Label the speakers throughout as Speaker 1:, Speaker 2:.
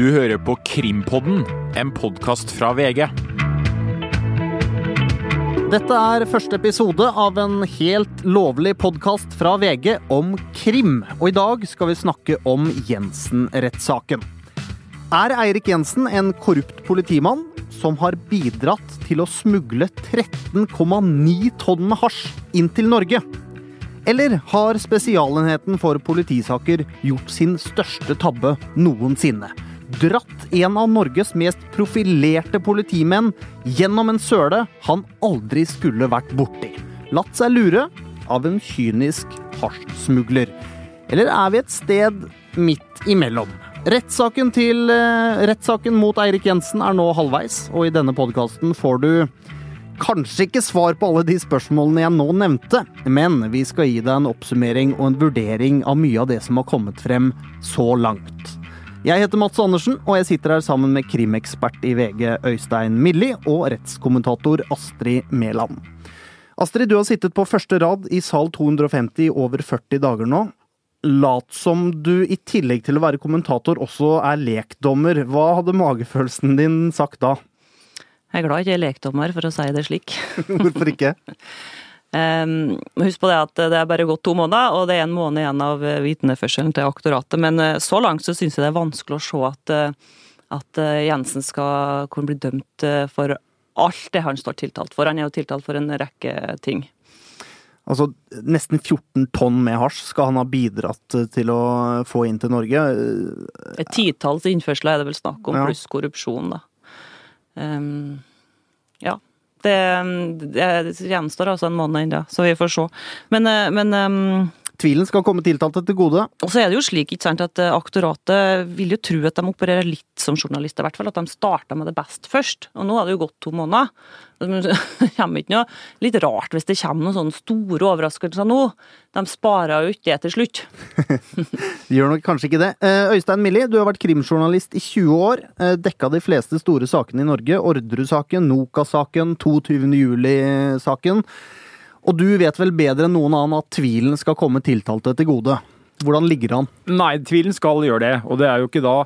Speaker 1: Du hører på Krimpodden, en podkast fra VG.
Speaker 2: Dette er første episode av en helt lovlig podkast fra VG om krim. Og i dag skal vi snakke om Jensen-rettssaken. Er Eirik Jensen en korrupt politimann som har bidratt til å smugle 13,9 tonn med hasj inn til Norge? Eller har Spesialenheten for politisaker gjort sin største tabbe noensinne? Dratt en av Norges mest profilerte politimenn gjennom en søle han aldri skulle vært borti. Latt seg lure av en kynisk hasjsmugler. Eller er vi et sted midt imellom? Rettssaken, til, eh, mot Eirik Jensen er nå halvveis, og i denne podkasten får du kanskje ikke svar på alle de spørsmålene jeg nå nevnte, men vi skal gi deg en oppsummering og en vurdering av mye av det som har kommet frem så langt. Jeg heter Mats Andersen, og jeg sitter her sammen med krimekspert i VG Øystein Milli og rettskommentator Astrid Mæland. Astrid, du har sittet på første rad i sal 250 i over 40 dager nå. Lat som du i tillegg til å være kommentator også er lekdommer. Hva hadde magefølelsen din sagt da?
Speaker 3: Jeg er glad jeg ikke er lekdommer, for å si det slik.
Speaker 2: Hvorfor ikke?
Speaker 3: Um, husk på det at det er bare gått to måneder, og det er en måned igjen av vitneførselen til aktoratet. Men uh, så langt så syns jeg det er vanskelig å se at, uh, at Jensen skal kunne bli dømt for alt det han står tiltalt for. Han er jo tiltalt for en rekke ting.
Speaker 2: Altså, Nesten 14 tonn med hasj skal han ha bidratt til å få inn til Norge.
Speaker 3: Et titalls innførsler er det vel snakk om, ja. pluss korrupsjon, da. Um, ja. Det, det gjenstår altså en måned ennå, så vi får se. Men, eh, men um,
Speaker 2: Tvilen skal komme tiltalte til gode.
Speaker 3: Og så er det jo slik ikke sant, at eh, aktoratet vil jo tro at de opererer litt som journalister, i hvert fall. At de starta med det best først. Og nå har det jo gått to måneder. Det kommer ikke noe litt rart hvis det kommer noen sånne store overraskelser nå. De sparer jo ikke det til slutt.
Speaker 2: de gjør nok kanskje ikke det. Eh, Øystein Millie, du har vært krimjournalist i 20 år. Eh, dekka de fleste store sakene i Norge. Ordre-saken, Noka-saken, 22. Og du vet vel bedre enn noen annen at tvilen skal komme tiltalte til gode. Hvordan ligger han?
Speaker 4: Nei, tvilen skal gjøre det. Og det er jo ikke da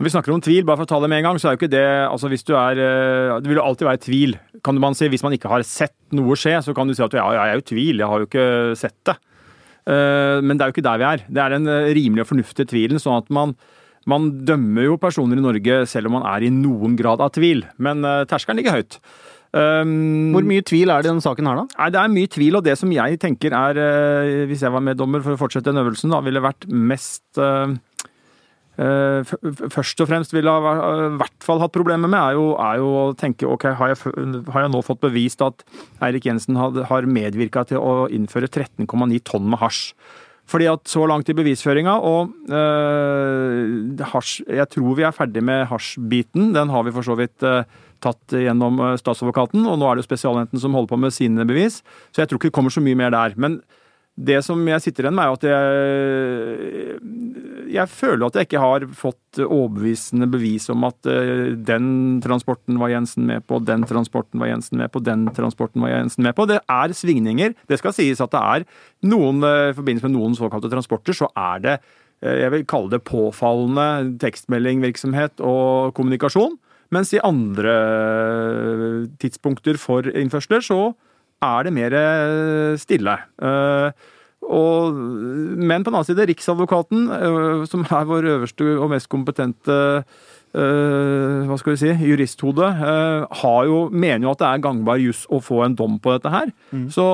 Speaker 4: Når vi snakker om tvil, bare for å ta det med en gang, så er jo ikke det altså hvis du er eh, Det vil jo alltid være tvil, kan man si. Hvis man ikke har sett noe skje, så kan du si at ja, jeg er jo tvil, jeg har jo ikke sett det. Eh, men det er jo ikke der vi er. Det er den eh, rimelige og fornuftige tvilen. sånn at man man dømmer jo personer i Norge selv om man er i noen grad av tvil, men terskelen ligger høyt.
Speaker 2: Um, Hvor mye tvil er det i denne saken her, da?
Speaker 4: Nei, Det er mye tvil, og det som jeg tenker er, uh, hvis jeg var meddommer for å fortsette den øvelsen, da ville vært mest uh, uh, Først og fremst ville ha i hvert fall hatt problemer med, er jo, er jo å tenke ok, har jeg, har jeg, nå fått bevist at Eirik Jensen had, har medvirka til å innføre 13,9 tonn med hasj? Fordi at så langt i bevisføringa, og hasj Jeg tror vi er ferdig med hasjbiten. Den har vi for så vidt tatt gjennom eh, statsadvokaten, og nå er det jo Spesialenheten som holder på med sine bevis. Så jeg tror ikke det kommer så mye mer der. Men det som jeg sitter igjen med, er at jeg, jeg føler at jeg ikke har fått overbevisende bevis om at eh, den transporten var Jensen med på, den transporten var Jensen med på, den transporten var Jensen med på. Det er svingninger. Det skal sies at det er noen, eh, i forbindelse med noen såkalte transporter, så er det jeg vil kalle det påfallende tekstmeldingvirksomhet og kommunikasjon. Mens i andre tidspunkter for innførsler så er det mer eh, stille. Eh, og, men på den annen side, Riksadvokaten, eh, som er vår øverste og mest kompetente hva skal vi si, juristhode, har jo, mener jo at det er gangbar juss å få en dom på dette her. Mm. Så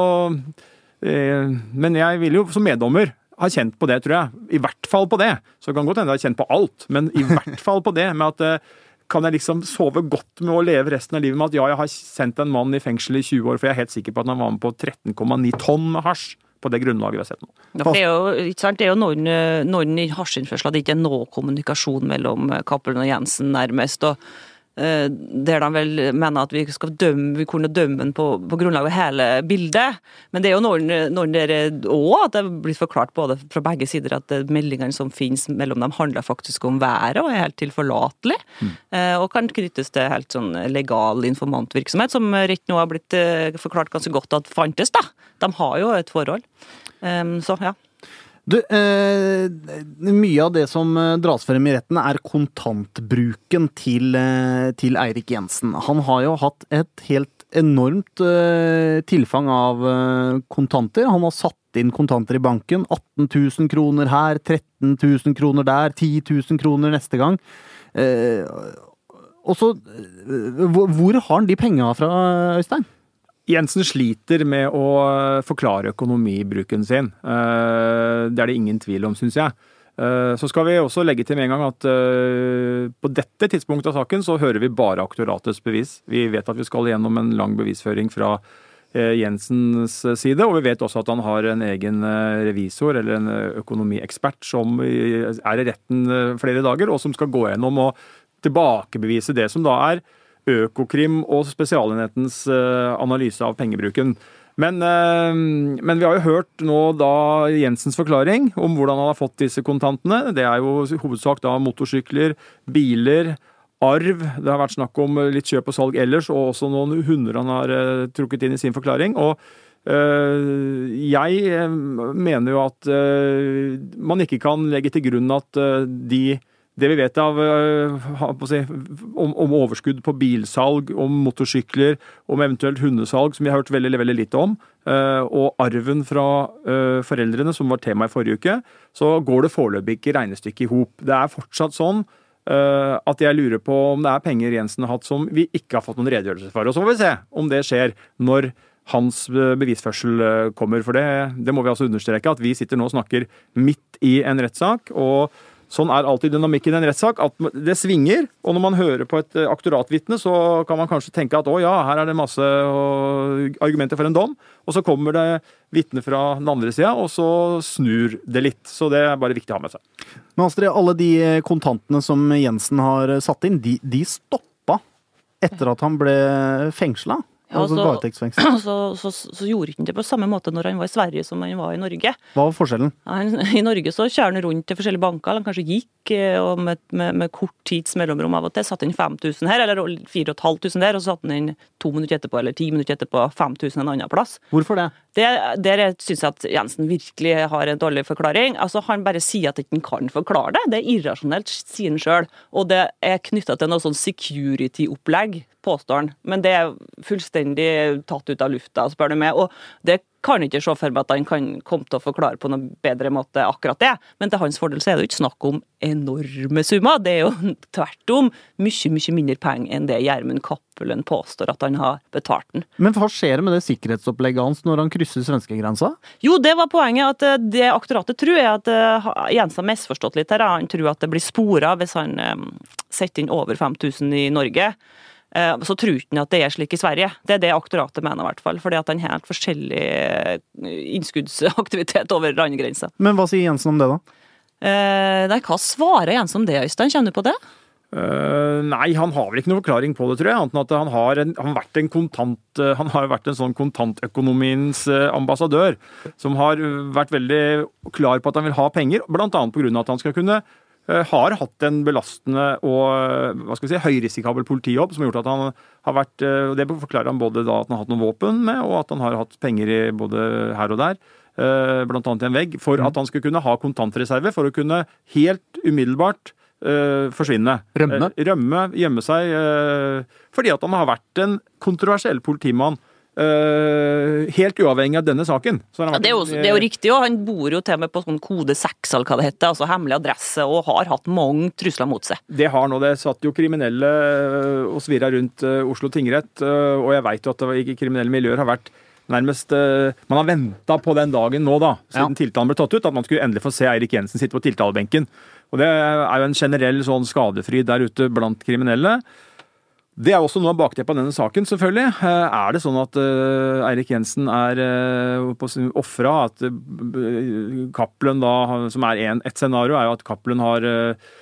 Speaker 4: Men jeg vil jo som meddommer ha kjent på det, tror jeg. I hvert fall på det. Så det kan godt hende jeg har kjent på alt, men i hvert fall på det med at kan jeg liksom sove godt med å leve resten av livet med at ja, jeg har sendt en mann i fengsel i 20 år, for jeg er helt sikker på at han var med på 13,9 tonn med hasj på det grunnlaget vi har sett nå.
Speaker 3: Det, er jo, det er jo noen, noen hasjinnførsler det ikke er noe kommunikasjon mellom Cappelen og Jensen, nærmest. og der de vel mener at vi skal dømme, vi kunne dømme den på, på grunnlag av hele bildet. Men det er jo noen, noen der òg at det er blitt forklart både fra begge sider at meldingene som finnes mellom dem, handler faktisk om været og er helt tilforlatelig. Mm. Eh, og kan knyttes til helt sånn legal informantvirksomhet, som rett nå har blitt eh, forklart ganske godt at fantes, da. De har jo et forhold. Så ja.
Speaker 2: Du, eh, mye av det som eh, dras frem i retten, er kontantbruken til, eh, til Eirik Jensen. Han har jo hatt et helt enormt eh, tilfang av eh, kontanter. Han har satt inn kontanter i banken. 18 000 kroner her, 13 000 kroner der, 10 000 kroner neste gang. Eh, og så hvor har han de penga fra, Øystein?
Speaker 4: Jensen sliter med å forklare økonomibruken sin. Eh, Det er det ingen tvil om, syns jeg. Eh, Så skal vi også legge til med en gang at eh, på dette tidspunktet av saken så hører vi bare aktoratets bevis. Vi vet at vi skal gjennom en lang bevisføring fra Jensens side, og vi vet også at han har en egen revisor eller en økonomiekspert som er i retten flere dager, og som skal gå gjennom og tilbakebevise det som da er Økokrim og Spesialenhetens eh, analyse av pengebruken. Men, eh, men vi har jo hørt nå da Jensens forklaring om hvordan han har fått disse kontantene. Det er jo i hovedsak da motorsykler, biler, arv. Det har vært snakk om litt kjøp og salg ellers, og også noen hunder han har eh, trukket inn i sin forklaring. Og eh, jeg eh, mener jo at eh, man ikke kan legge til grunn at eh, de det vi vet av eh, om, om overskudd på bilsalg, om motorsykler, om eventuelt hundesalg, som vi har hørt veldig, veldig lite om, eh, og arven fra eh, foreldrene, som var tema i forrige uke, så går det foreløpig ikke regnestykket i hop. Det er fortsatt sånn at jeg lurer på om det er penger Jensen har hatt som vi ikke har fått noen redegjørelse for. Og så får vi se om det skjer når hans bevisførsel kommer. For det, det må vi altså understreke, at vi sitter nå og snakker midt i en rettssak. og Sånn er alltid dynamikken i en rettssak, at det svinger. Og når man hører på et eh, aktoratvitne, så kan man kanskje tenke at å ja, her er det masse argumenter for en dom. Og så kommer det vitne fra den andre sida, og så snur det litt. Så det er bare viktig å ha med seg.
Speaker 2: Men Astrid, alle de kontantene som Jensen har satt inn, de, de stoppa etter at han ble fengsla?
Speaker 3: Ja,
Speaker 2: altså
Speaker 3: så- Så, så, så gjorde han det på samme måte når han var i Sverige som han var i Norge.
Speaker 2: Hva var forskjellen?
Speaker 3: Han, I Norge så kjører han rundt til forskjellige banker, eller han kanskje gikk, og med, med, med kort tids mellomrom av og til. Satte inn 5000 her, eller 4500 der, og så satte han inn to minutter etterpå, eller ti minutter etterpå 5000 en annen plass.
Speaker 2: Hvorfor det?
Speaker 3: Det, der syns jeg at Jensen virkelig har en dårlig forklaring. Altså, Han bare sier at han ikke kan forklare det. Det er irrasjonelt, sier han sjøl. Og det er knytta til noe sånn security-opplegg, påstår han. Men det er fullstendig tatt ut av lufta, spør du meg. Og det kan ikke se for meg at han kan komme til å forklare på noen bedre måte akkurat det. Men til hans fordel så er det jo ikke snakk om enorme summer. Det er jo tvert om mye, mye mindre penger enn det Gjermund Cappelen påstår at han har betalt den.
Speaker 2: Men hva skjer med det sikkerhetsopplegget hans når han krysser svenskegrensa?
Speaker 3: Jo, det var poenget. at eh, Det aktoratet tror er at eh, Jens har misforstått litt her. Han tror at det blir spora hvis han eh, setter inn over 5000 i Norge. Eh, Så tror ikke han at det er slik i Sverige. Det er det aktoratet mener, i hvert fall. Fordi at han har helt forskjellig eh, innskuddsaktivitet over landegrensa.
Speaker 2: Men hva sier Jensen om det, da?
Speaker 3: Eh, Nei, hva svarer Jens om det, Øystein? Kjenner du på det?
Speaker 4: Uh, nei, han har vel ikke noen forklaring på det, tror jeg. Annet enn at han har, en, han vært en kontant uh, Han har vært en sånn kontantøkonomiens uh, ambassadør. Som har vært veldig klar på at han vil ha penger, bl.a. pga. at han skal kunne har hatt en belastende og eh, hva skal vi si, høyrisikabel politijobb som har gjort at han har vært eh, og Det forklarer han både da at han har hatt noen våpen med, og at han har hatt penger i både her og der. Bl.a. I en vegg. For at han skulle kunne ha kontantreserve. For å kunne helt umiddelbart eh, forsvinne.
Speaker 2: Rømme?
Speaker 4: Eh, Rømme, gjemme seg. eh, fordi at han har vært en kontroversiell politimann. Eh, helt uavhengig av denne saken. Så han har
Speaker 3: Ja, det, er jo, det er jo riktig, og han bor jo til og med på sånn kode 6, eller hva det heter, altså hemmelig adresse, og har hatt mange trusler mot seg.
Speaker 4: Det har nå, det satt jo kriminelle øh, og svirra rundt Oslo tingrett, og jeg veit jo at det var- i kriminelle miljøer har vært nærmest Man har venta på den dagen nå, da, siden tiltalen ble tatt ut, at man skulle endelig få se Eirik Jensen sitte på tiltalebenken. Og det er jo en generell sånn skadefryd der ute blant kriminelle. Det er også noe av bakteppet av denne saken, selvfølgelig. Eh, Er det sånn at eh, Eirik Jensen er uh, ofra? At uh, Cappelen da, som er en, et scenario, er jo at Cappelen har uh,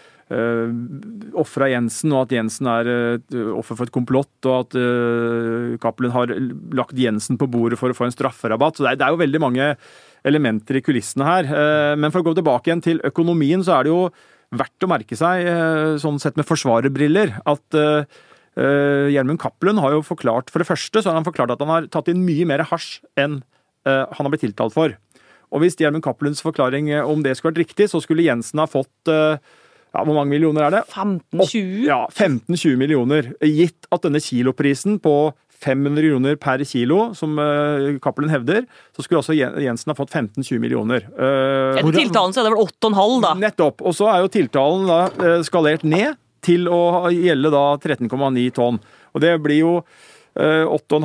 Speaker 4: ofra Jensen, og at Jensen er offer for et komplott, og at uh, Cappelen har lagt Jensen på bordet for å få en strafferabatt. Så det er, det er jo veldig mange elementer i kulissene her. Eh, Men for å gå tilbake igjen til økonomien, så er det jo verdt å merke seg, eh, sånn sett med forsvarerbriller, at eh, eh, Gjermund Cappelen har jo forklart For det første så har han forklart at han har tatt inn mye mer hasj enn eh, han har blitt tiltalt for. Og hvis Gjermund Cappelens forklaring eh, om det skulle vært riktig, så skulle Jensen ha fått ja, Hvor mange millioner er det?
Speaker 3: 15-20?
Speaker 4: Ja, 15-20 millioner. Gitt at denne kiloprisen på 500 kroner per kilo, som uh, Cappelen hevder, så skulle også Jensen ha fått 15-20 millioner. Uh,
Speaker 3: Etter tiltalen så er det vel 8,5, da.
Speaker 4: Nettopp. Og så er jo tiltalen da uh, skalert ned til å gjelde da 13,9 tonn. Og det blir jo 8,5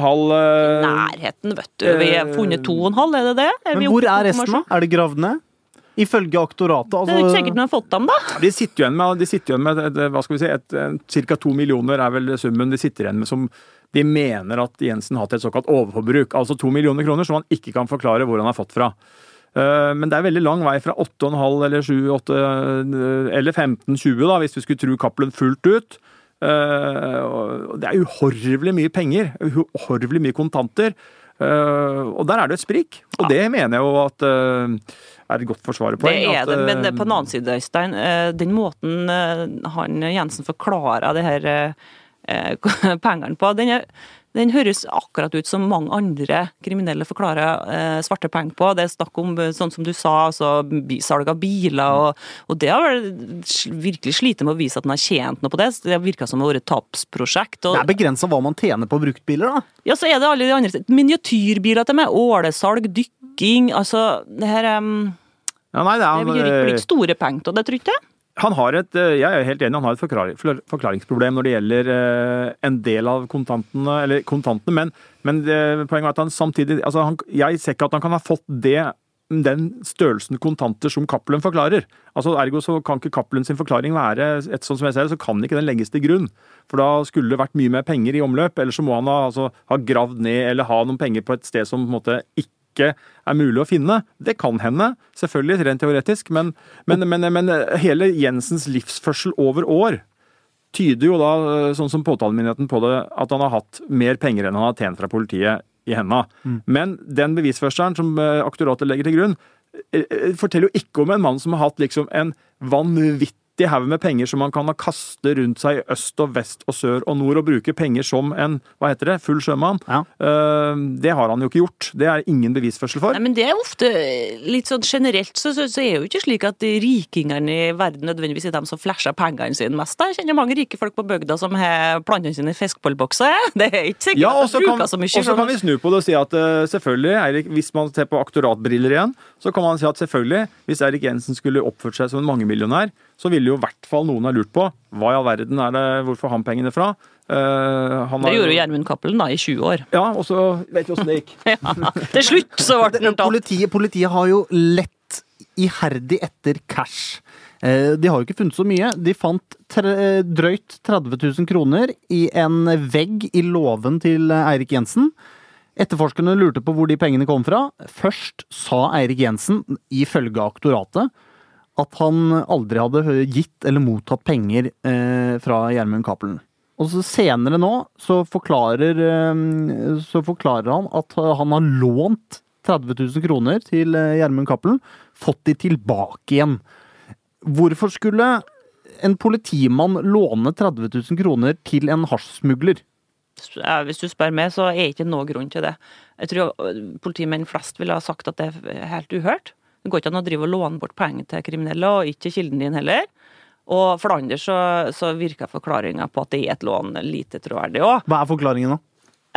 Speaker 3: Nærheten, vet du. Vi har funnet 2,5, er det det? Er
Speaker 2: Men hvor er resten, da? Er det gravd ned? Ifølge aktoratet. Altså...
Speaker 3: Det er ikke sikkert de har fått dem, da.
Speaker 4: De sitter igjen med, de sitter igjen med et, hva skal vi si, et, ca. to millioner er vel summen de sitter igjen med som de mener at Jensen har hatt et såkalt overforbruk. Altså to millioner kroner som han ikke kan forklare hvor han har fått fra. Eh, men det er veldig lang vei fra 8,5 eller 7, 8 eller 15-20, da, hvis vi skulle tro Cappelen fullt ut. Eh, det er uhorvelig mye penger. Uhorvelig mye kontanter. Eh, og der er det et sprik. Og det mener jeg jo at er et godt forsvarerpoeng.
Speaker 3: Det er det, men på den annen side, Øystein, den måten han Jensen forklarer det her pengene på, den, er, den, høres akkurat ut som mange andre kriminelle forklarer svarte penger på. Det er snakk om, sånn som du sa, altså salg av biler, og, og det har vel virkelig slitt med å vise at den har tjent noe på det. Det virka som et tapsprosjekt.
Speaker 2: Og, det er begrensa hva man tjener på bruktbiler, da?
Speaker 3: Ja, så er det alle de andre Miniatyrbiler til meg, ålesalg, dykking, altså det her um,
Speaker 4: ja, nei, det, er,
Speaker 3: det blir ikke store penger av det, tror ikke jeg?
Speaker 4: Han har et, jeg er helt enig, han har et forklaringsproblem når det gjelder en del av kontantene, eller kontantene, men, men det, poenget er at han samtidig altså han, Jeg ser ikke at han kan ha fått det, den størrelsen kontanter som Cappelen forklarer. Altså Ergo så kan ikke Cappelen sin forklaring være et sånn som jeg ser det, så kan ikke den legges til grunn. For da skulle det vært mye mer penger i omløp, eller så må han ha, altså, ha gravd ned eller ha noen penger på et sted som på en måte ikke ikke er mulig å finne. Det kan hende, selvfølgelig, rent teoretisk, men, men, men, men hele Jensens livsførsel over år tyder jo da, sånn som påtalemyndigheten på det, at han har hatt mer penger enn han har tjent fra politiet i henda. Mm. Men den bevisførselen som aktoratet legger til grunn, forteller jo ikke om en mann som har hatt liksom en vanvittig vanvittig haug med penger som man kan kaste rundt seg i øst og vest og sør og nord, og bruke penger som en hva heter det, full sjømann. Ja. Det har han jo ikke gjort. Det er ingen bevisførsel for.
Speaker 3: Nei, men det er ofte litt sånn generelt så, så, så er det jo ikke slik at rikingene i verden nødvendigvis er dem som flasher pengene sine mest. Jeg kjenner mange rike folk på bygda som har plantene sine i fiskebollbokser. Det er ikke sikkert
Speaker 4: ja,
Speaker 3: at de bruker så mye.
Speaker 4: Og så kan vi snu på det og si at uh, selvfølgelig, Eirik, hvis man ser på aktoratbriller igjen, så kan man si at selvfølgelig, hvis Eirik Jensen skulle oppført seg som en mangemillionær, så ville jo i hvert fall noen ha lurt på hva i all verden er det, hvor får han pengene fra?
Speaker 3: Uh, det gjorde jo Gjermund Cappelen da, i 20 år.
Speaker 4: Ja, og så vet vi åssen det gikk.
Speaker 3: ja, til slutt så ble det
Speaker 2: politiet, politiet har jo lett iherdig etter cash. Eh, de har jo ikke funnet så mye. De fant tre, drøyt 30 000 kroner i en vegg i låven til Eirik Jensen. Etterforskerne lurte på hvor de pengene kom fra. Først sa Eirik Jensen, ifølge aktoratet, at han aldri hadde gitt eller mottatt penger eh, fra Gjermund Cappelen. Og så senere nå så forklarer, eh, så forklarer, han at han har lånt 30 000 kroner til eh, Gjermund Cappelen, fått de tilbake igjen. Hvorfor skulle en politimann låne 30 000 kroner til en hasjsmugler?
Speaker 3: Hvis du spør meg, så er det ikke noe grunn til det. Jeg tror politimenn flest ville ha sagt at det er helt uhørt. Det går ikke an å drive og låne bort penger til kriminelle, og ikke kilden din heller. Og for det andre så, så virker forklaringa på at det er et lån lite troverdig òg.
Speaker 2: Hva er forklaringen, da?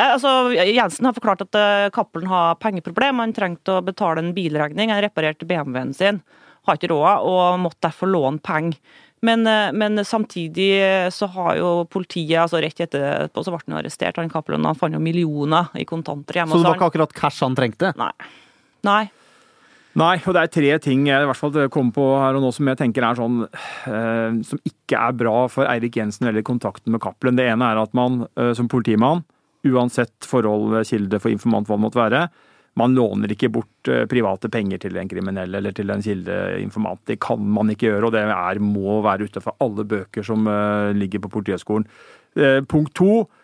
Speaker 3: Eh, altså, Jensen har forklart at Cappelen har pengeproblem. Han trengte å betale en bilregning. Han reparerte BMW-en sin. Har ikke råd og måtte derfor låne penger. Men, uh, men, samtidig så har jo politiet altså Rett etterpå så ble han arrestert. Han Cappelen han fant jo millioner i kontanter hjemme.
Speaker 2: Så det var ikke akkurat cash han trengte?
Speaker 3: Nei. Nei.
Speaker 4: Nei, og det er tre ting jeg i hvert fall kommer på her og nå som jeg tenker er sånn eh, Som ikke er bra for Eirik Jensen eller kontakten med Cappelen. Det ene er at man eh, som politimann, uansett forhold, kilde for informant hva det måtte være, man låner ikke bort eh, private penger til en kriminell eller til en kildeinformant. Det kan man ikke gjøre, og det er, må være ute fra alle bøker som eh, ligger på Politihøgskolen. Eh, punkt to Eh,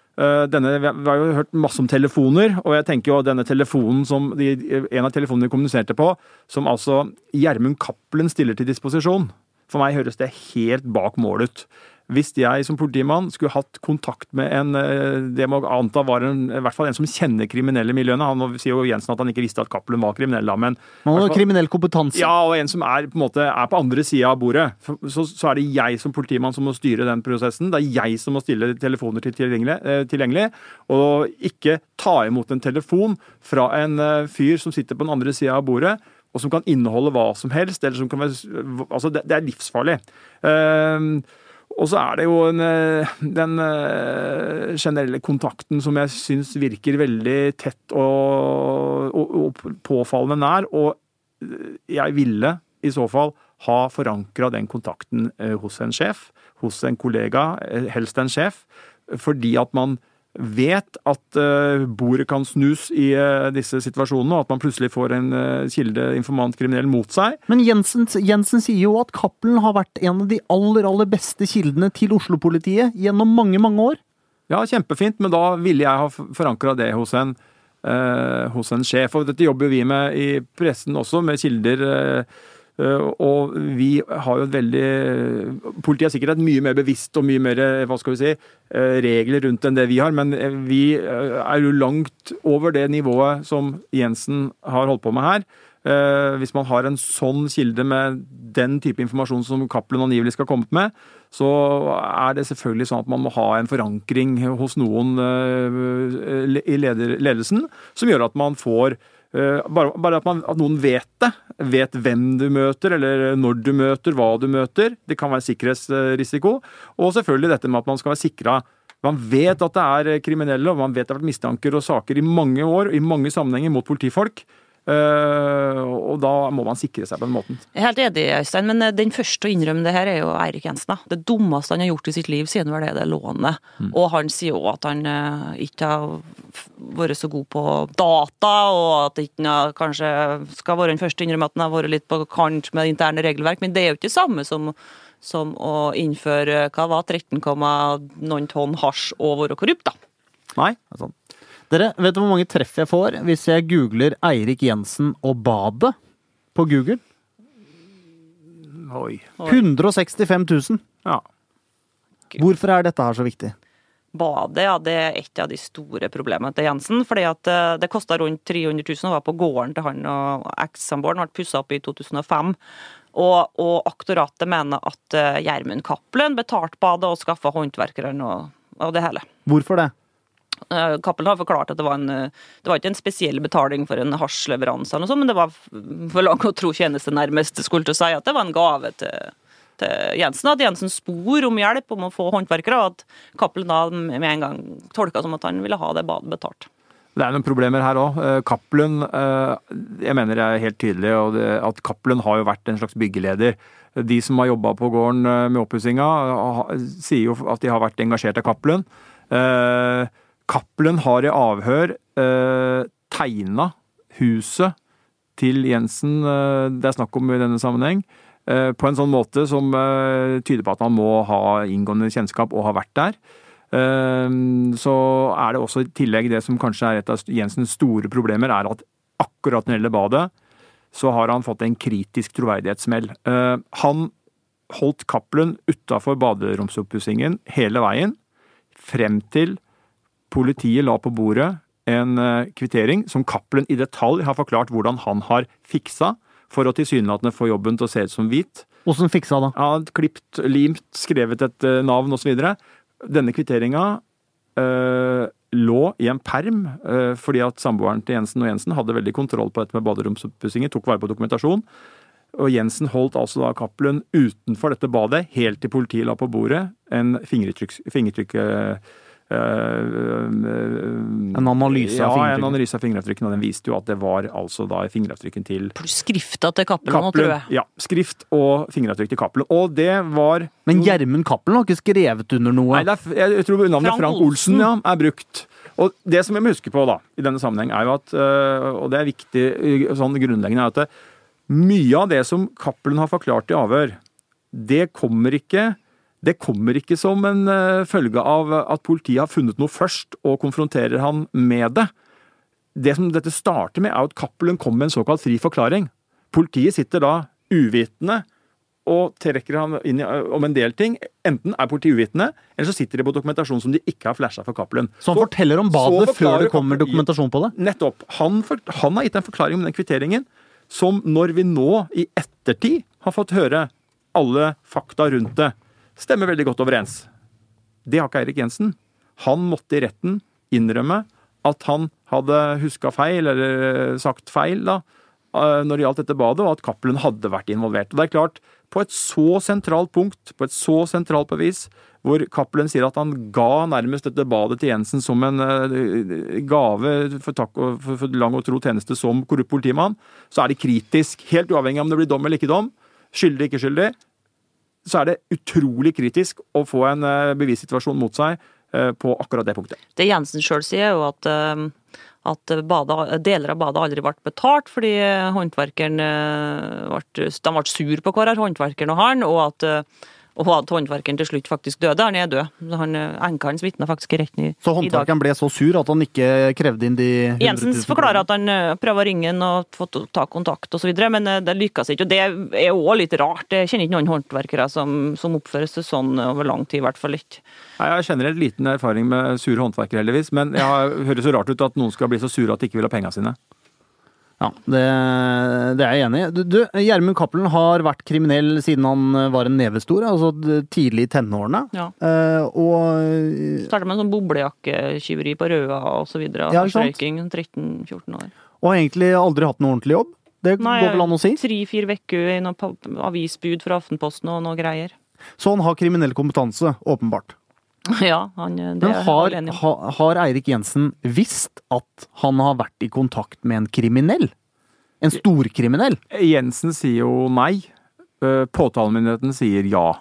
Speaker 4: denne, vi har jo hørt masse om telefoner, og jeg tenker jo denne telefonen som de, En av telefonene de kommuniserte på, som altså Gjermund Cappelen stiller til disposisjon. For meg høres det helt bak mål ut. Hvis jeg som politimann skulle hatt kontakt med en eh, det må anta var en, i hvert fall en som kjenner kriminelle miljøene Han sier jo Jensen at han ikke visste at Cappelen var kriminell, da, men
Speaker 2: Man har kriminell kompetanse.
Speaker 4: ja, og en som er på, en måte, er på andre sida av bordet. Så, så er det jeg som politimann som må styre den prosessen. Det er jeg som må stille telefoner til tilgjengelig, eh, tilgjengelig og ikke ta imot en telefon fra en eh, fyr som sitter på den andre sida av bordet, og som kan inneholde hva som helst. eller som kan være, altså det, det er livsfarlig. Eh, og så er det jo en, eh, den eh, generelle kontakten som jeg syns virker veldig tett og, og, og påfallende nær. Og eh, jeg ville i så fall ha forankra den kontakten hos en sjef, hos en kollega, helst en sjef, fordi at man vet at eh, bordet kan snus i eh, disse situasjonene, og at man plutselig får en eh, kilde informant kriminell mot seg.
Speaker 2: Men Jensen, Jensen sier jo at Cappelen har vært en av de aller, aller beste kildene til Oslo-politiet gjennom mange, mange år.
Speaker 4: Ja, kjempefint, men da ville jeg ha forankra det hos en, eh, hos en sjef. Og dette jobber vi med i pressen også, med kilder. eh, eh, og vi har jo et veldig Politiet er sikkert mye mer bevisst og mye mer eh, hva skal vi si, eh, regler rundt enn det vi har, men eh, vi eh, er jo langt over det nivået som Jensen har holdt på med her. Eh, hvis man har en sånn kilde med den type informasjon som Cappelen angivelig skal ha kommet med, så er det selvfølgelig sånn at man må ha en forankring hos noen eh, i ledelsen, som gjør at man får eh, bare, bare at, man, at noen vet det. Vet hvem du møter, eller når du møter, hva du møter. Det kan være sikkerhetsrisiko. Og selvfølgelig dette med at man skal være sikra man vet at det er kriminelle, og man vet det har vært mistanker og saker i mange år, i mange sammenhenger mot politifolk. Eh, og da må man sikre seg på den måten.
Speaker 3: Jeg er helt enig, Øystein, men eh, den første å innrømme det her er jo Eirik Jensen. da. Det dummeste han har gjort i sitt liv siden var det det lånet. Og han sier òg at han eh, ikke har vært så god på data, og at han kanskje skal være den første å innrømme at han har vært litt på kant med interne regelverk, men det er jo ikke det samme som, som å innføre hva var 13, noen tonn hasj og være korrupt, da.
Speaker 4: Nei?
Speaker 2: det er Sånn. Dere, vet du hvor mange treff jeg får hvis jeg googler Eirik Jensen og badet på Google?
Speaker 4: Oi.
Speaker 2: 165 000.
Speaker 4: Ja.
Speaker 2: Hvorfor er dette her så viktig?
Speaker 3: Badet ja, det er et av de store problemene til Jensen. fordi at eh, Det kosta rundt 300 000 og var på gården til han og ekssamboeren. Ble pussa opp i 2005. Og, og aktoratet mener at eh, Gjermund Cappelen betalte badet og skaffa håndverkerne og, og det hele.
Speaker 2: Hvorfor det?
Speaker 3: Eh, Cappelen har forklart at det var, en, eh, det var ikke en spesiell betaling for en hasjleveranse, men det var for lang å tro tjeneste nærmest skulle til å si at det var en gave til, til Jensen. At Jensen spor om hjelp om å få håndverkere, og at Cappelen da med en gang tolka som at han ville ha det badet betalt.
Speaker 4: Det er noen problemer her òg. Cappelen eh, Jeg mener det er helt tydelig at Cappelen har jo vært en slags byggeleder. De som har jobba på gården med oppussinga, sier jo at de har vært engasjert av Cappelen. Eh, Cappelen har i avhør eh, tegna huset til Jensen eh, det er snakk om i denne sammenheng, eh, på en sånn måte som eh, tyder på at han må ha inngående kjennskap og ha vært der. Ehm, Så er det også i tillegg det som kanskje er et av Jensens store problemer, er at akkurat når det gjelder badet, så har han fått en kritisk troverdighetssmell. Eh, Han holdt Cappelen utafor baderomsoppussingen hele veien, frem til politiet la på bordet en eh, kvittering som Cappelen i detalj har forklart hvordan han har fiksa for å tilsynelatende få jobben til å se ut som hvit.
Speaker 2: Åssen fiksa
Speaker 4: da? Ja, klipt, limt, skrevet et eh, navn osv. Denne kvitteringa øh, lå i en perm, øh, fordi at samboeren til Jensen og Jensen hadde veldig kontroll på dette med baderomsoppussinger, tok vare på dokumentasjon. Og Jensen holdt altså da Cappelen utenfor dette badet, helt til politiet la på bordet en fingertrykk... fingertrykk eh,
Speaker 2: En analyse av
Speaker 4: Ja, en analyse av fingeravtrykkene. Og den viste jo at det var altså da fingeravtrykken til
Speaker 3: Pluss skrifta til Cappelen tror jeg.
Speaker 4: Ja, skrift og fingeravtrykk til Cappelen. Og det var
Speaker 2: Men Gjermund Cappelen har ikke skrevet under noe.
Speaker 4: Nei, det er, jeg, tror navnet
Speaker 3: Frank
Speaker 4: Frank, Olsen,
Speaker 3: Olsen.
Speaker 4: ja, er brukt. Og det som jeg må huske på da, i denne sammenheng, er jo at, og det er viktig sånn grunnleggende, er at det, mye av det som Cappelen har forklart i avhør, det kommer ikke det kommer ikke som en øh, følge av at politiet har funnet noe først og konfronterer han med det. Det som dette starter med, er at Cappelen kommer med en såkalt fri forklaring. Politiet sitter da uvitende og trekker han inn om en del ting. Enten er politiet uvitende, eller så sitter de på dokumentasjon som de ikke har flasha for Cappelen.
Speaker 2: Så han forteller om badet før det kommer dokumentasjon på det?
Speaker 4: Nettopp. Han, for, han har gitt en forklaring om den kvitteringen som når vi nå i ettertid har fått høre alle fakta rundt det, stemmer veldig godt overens. Det har ikke Eirik Jensen. Han måtte i retten innrømme at han hadde huska feil, eller sagt feil, da, eh, når det gjaldt dette badet, og at Cappelen hadde vært involvert. Og det er klart, på et så sentralt punkt, på et så sentralt bevis, hvor Cappelen sier at han ga nærmest dette badet til Jensen som en uh, gave for, takk, for, for, lang og tro tjeneste som korrupt politimann, så er det kritisk, helt uavhengig om det blir dom eller ikke dom, skyldig, ikke skyldig, så er det utrolig kritisk å få en uh, bevissituasjon mot seg uh, på akkurat det punktet.
Speaker 3: Det Jensen sjøl sier, er jo at at badet, deler av badet aldri ble betalt fordi håndverkeren ble, de ble sur på hver håndverkeren og han, og at og at håndverkeren til slutt faktisk døde. Han er død. Han, enka hans vitna faktisk i retten i,
Speaker 2: Så håndverkeren ble så sur at han ikke krevde inn de 100 000
Speaker 3: Jensens forklarer at han eh, prøver å ringe han og få ta kontakt osv., men eh, det lykkes ikke. Og det er òg litt rart. Jeg kjenner ikke noen håndverkere som, som oppfører seg sånn over lang tid, i hvert fall ikke.
Speaker 4: Jeg har generelt liten erfaring med sure håndverkere, heldigvis, men det høres så rart ut at noen skal bli så sure at de ikke vil ha pengene sine.
Speaker 2: Ja, det, det, er jeg enig i. Du, Gjermund Cappelen har vært kriminell siden han var en nevestor, altså tidlig i tenårene.
Speaker 3: Ja.
Speaker 2: Uh, og
Speaker 3: Starta med en sånn boblejakketyveri på Røa osv. Ja, Røyking 13-14 år.
Speaker 2: Og har egentlig aldri hatt noe ordentlig jobb? Det Nei, går vel an å si?
Speaker 3: Tre-fire uker i noen avisbud fra Aftenposten og noe greier.
Speaker 2: Så han har kriminell kompetanse, åpenbart?
Speaker 3: Ja, han, det
Speaker 2: Men har, ha, har Eirik Jensen visst at han har vært i kontakt med en kriminell? En storkriminell?
Speaker 4: Jensen sier jo nei. Eh, påtalemyndigheten sier ja.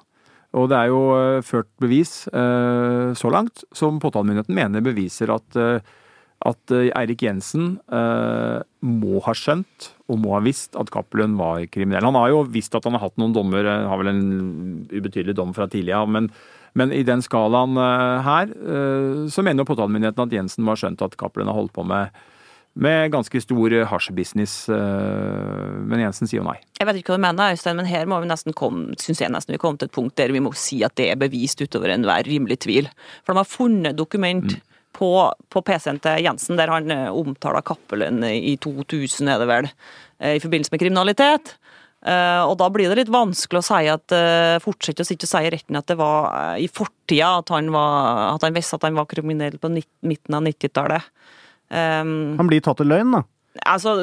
Speaker 4: Og det er jo eh, ført bevis eh, så langt som påtalemyndigheten mener beviser at, at Eirik Jensen må ha skjønt og må ha visst at Cappelen var kriminell. Han har jo visst at han har hatt noen dommer, har vel en ubetydelig dom fra tidligere, men men i den skalaen eh, her, eh, så mener jo påtalemyndigheten at Jensen må ha skjønt at Cappelen har holdt på med med ganske stor hasjbusiness, eh, men Jensen sier jo nei.
Speaker 3: Jeg vet ikke hva du mener, Øystein, men her må vi nesten komme, synes jeg nesten vi kom til et punkt der vi må si at det er bevist utover enhver rimelig tvil. For de har funnet dokument mm. på, på PC-en til Jensen der han omtaler Cappelen i 2000, er det vel, i forbindelse med kriminalitet. Uh, og da blir det litt vanskelig å si at uh, fortsette å sitte og si retten at det var uh, i fortida at han, var, at han visste at han var kriminell på midten av 90-tallet.
Speaker 2: Um, han blir tatt i løgn, da?
Speaker 3: Altså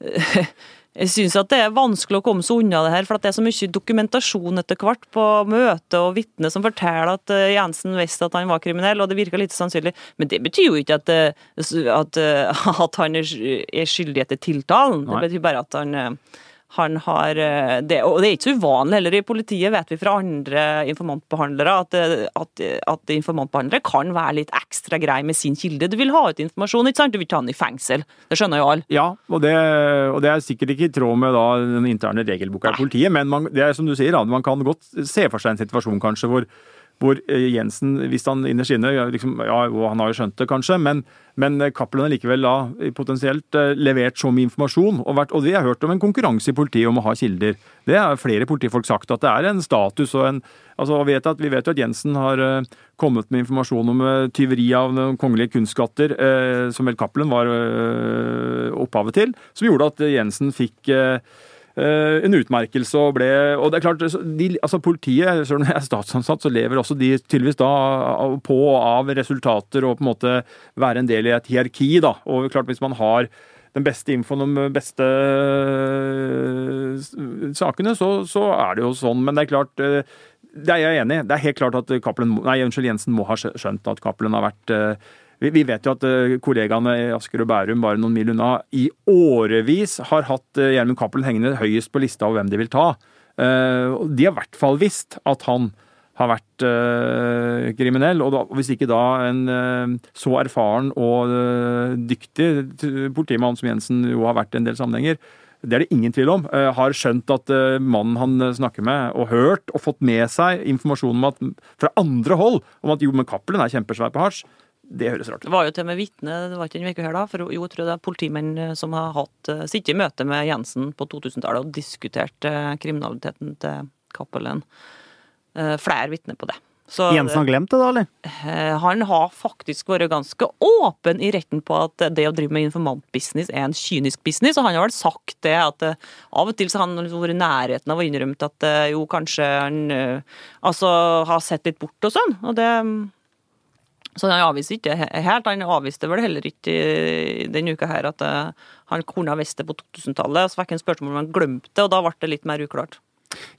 Speaker 3: Jeg syns at det er vanskelig å komme seg unna det her, for det er så mye dokumentasjon etter hvert på møte og vitner som forteller at Jensen visste at han var kriminell, og det virker litt sannsynlig. Men det betyr jo ikke at, at, at han er skyldig etter tiltalen. Nei. Det betyr bare at han han har eh, det, Og det er ikke så uvanlig heller i politiet, vet vi fra andre informantbehandlere, at, eh, at, at informantbehandlere kan være litt ekstra grei med sin kilde. Du vil ha ut informasjon, ikke sant? Du vil ta han i fengsel. Det skjønner jo alle.
Speaker 4: Ja, og det, og det, er sikkert ikke i tråd med da, den interne regelboka i politiet, men man, det er som du sier, man kan godt se for seg en situasjon kanskje hvor hvor eh, Jensen, hvis han innerst inne liksom, Ja, han har jo skjønt det, kanskje, men, men Cappelen har likevel da potensielt eh, levert så mye informasjon. Og, vært, og vi har hørt om en konkurranse i politiet om å ha kilder. Det har flere politifolk sagt, at det er en status og en altså vet at, Vi vet jo at Jensen har kommet med informasjon om tyveri av noen kongelige kunstskatter, som vel Cappelen var opphavet til, som gjorde at Jensen fikk Eh, en utmerkelse og ble Og det er klart, de, altså politiet, selv om jeg er statsansatt, så lever også de tydeligvis da på og av resultater og på en måte være en del i et hierarki, da. Og klart, hvis man har den beste infoen om de beste eh, sakene, så, så, er det jo sånn. Men det er klart, eh, det er jeg enig i. Det er helt klart at Cappelen, nei, unnskyld, Jensen må ha skjønt at Cappelen har vært vi, vet jo at eh, kollegaene i Asker og Bærum, bare noen mil unna, i årevis har hatt eh, Gjermund Cappelen hengende høyest på lista over hvem de vil ta. Eh, de har i hvert fall visst at han har vært kriminell. Og hvis ikke da en så erfaren og dyktig politimann som Jensen jo har vært i en del sammenhenger, det er det ingen tvil om, har skjønt at mannen han snakker med, og hørt og fått med seg informasjon om at, fra andre hold om at jo, men Cappelen er kjempesvær på hasj, det høres rart ut.
Speaker 3: Det var jo til og med vitne, det var ikke en uke her da, for jo, jeg tror det er politimenn eh, som har hatt, eh, sittet i møte med Jensen på 2000-tallet og diskutert eh, kriminaliteten til Cappelen. Eh, flere vitner på det. Så
Speaker 2: Jensen har glemt det, da, eller?
Speaker 3: han har faktisk vært ganske åpen i retten på at det å drive med informantbusiness er en kynisk business, og han har vel sagt det at av og til så har han vært i nærheten av å innrømme at jo, kanskje han altså har sett litt bort og sånn. og det så han avviser ikke helt. Han avviste vel heller ikke denne uka her at eh, han kunne ha visst det på 2000-tallet. Så fikk han spørsmål om han glemte det, og da ble det litt mer uklart.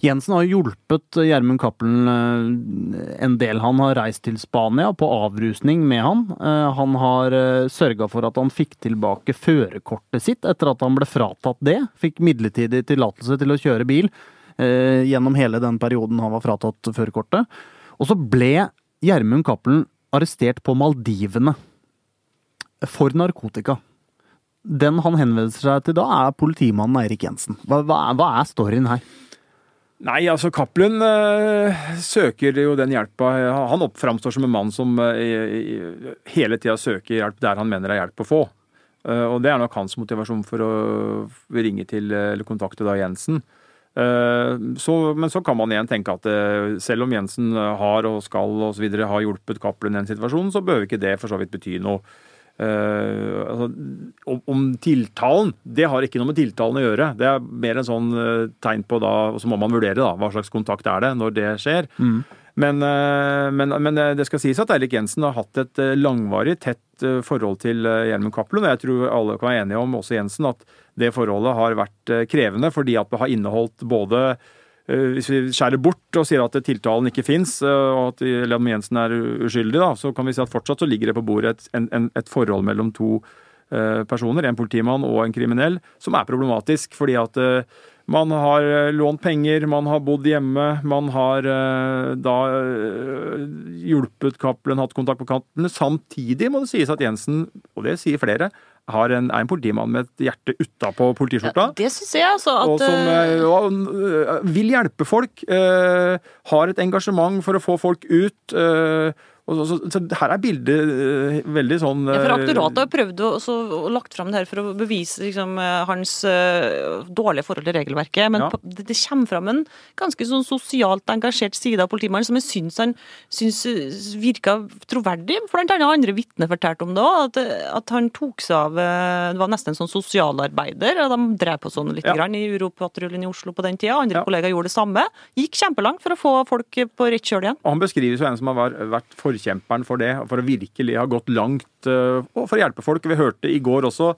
Speaker 2: Jensen har hjulpet Gjermund Cappelen eh, en del. Han har reist til Spania på avrusning med han. Eh, Han har sørga for at han fikk tilbake førerkortet sitt etter at han ble fratatt det. Fikk midlertidig tillatelse til å kjøre bil eh, gjennom hele den perioden han var fratatt førerkortet. Og så ble Gjermund Cappelen arrestert på Maldivene for narkotika. Den han henvender seg til da, er politimannen Eirik Jensen. Hva, hva, hva er storyen her?
Speaker 4: Nei, altså Cappelen øh, søker jo den hjelpa Han oppframstår som en mann som øh, hele tida søker hjelp der han mener det er hjelp å få. Uh, og det er nok hans motivasjon for å ringe til eller kontakte da Jensen. Eh, så, men så kan man igjen tenke at eh, selv om Jensen har og skal og så videre ha hjulpet Cappelen i den situasjonen, så behøver ikke det for så vidt bety noe. Uh, altså, om, om tiltalen, det har ikke noe med tiltalen å gjøre. Det er mer en sånn eh, tegn på da, og så må man vurdere da, hva slags kontakt er det når det skjer. Men, eh, men, men eh, det skal sies at Eirik Jensen har hatt et eh, langvarig, tett forhold til Hjelmen Cappelen. Jeg tror alle kan være enige om, også Jensen, at det forholdet har vært krevende fordi at det har inneholdt både hvis vi skjærer bort og sier at tiltalen ikke fins, og at eller Jensen er uskyldig, da, så kan vi si at fortsatt så ligger det på bordet et, en, et forhold mellom to personer, en politimann og en kriminell, som er problematisk. Fordi at man har eh, lånt penger, man har bodd hjemme, man har eh, da eh, hjulpet Cappelen, hatt kontakt på Cappelen. Samtidig må det sies at Jensen, og det sier flere, har en, er en politimann med et hjerte utapå politiskjorta.
Speaker 3: Det syns jeg, altså. At,
Speaker 4: Og som
Speaker 3: eh,
Speaker 4: vil hjelpe folk. har et engasjement for å få folk ut. Og så, så, så her er bildet uh, veldig sånn
Speaker 3: Ja, for
Speaker 4: eh,
Speaker 3: Aktoratet har prøvd å, å lagt fram det her for å bevise liksom, eh, hans uh, dårlige forhold til regelverket. Men
Speaker 4: Ja.
Speaker 3: på, det, det kommer fram en ganske sånn sosialt engasjert side av politimannen som jeg syns han syns virka troverdig. Blant annet andre vitner fortalte om det òg. At, at han tok seg av Det var nesten en sånn sosialarbeider. og De drev på sånn litt
Speaker 4: Ja.
Speaker 3: grann i Europatruljen i Oslo på den tida. Andre kollegaer gjorde det samme. Gikk kjempelangt for å få folk på rett kjøl igjen.
Speaker 4: Og han beskrives jo en som har vært- vært forkjemperen for det, for å virkelig ha gått langt eh, og for å hjelpe folk. Vi hørte i går også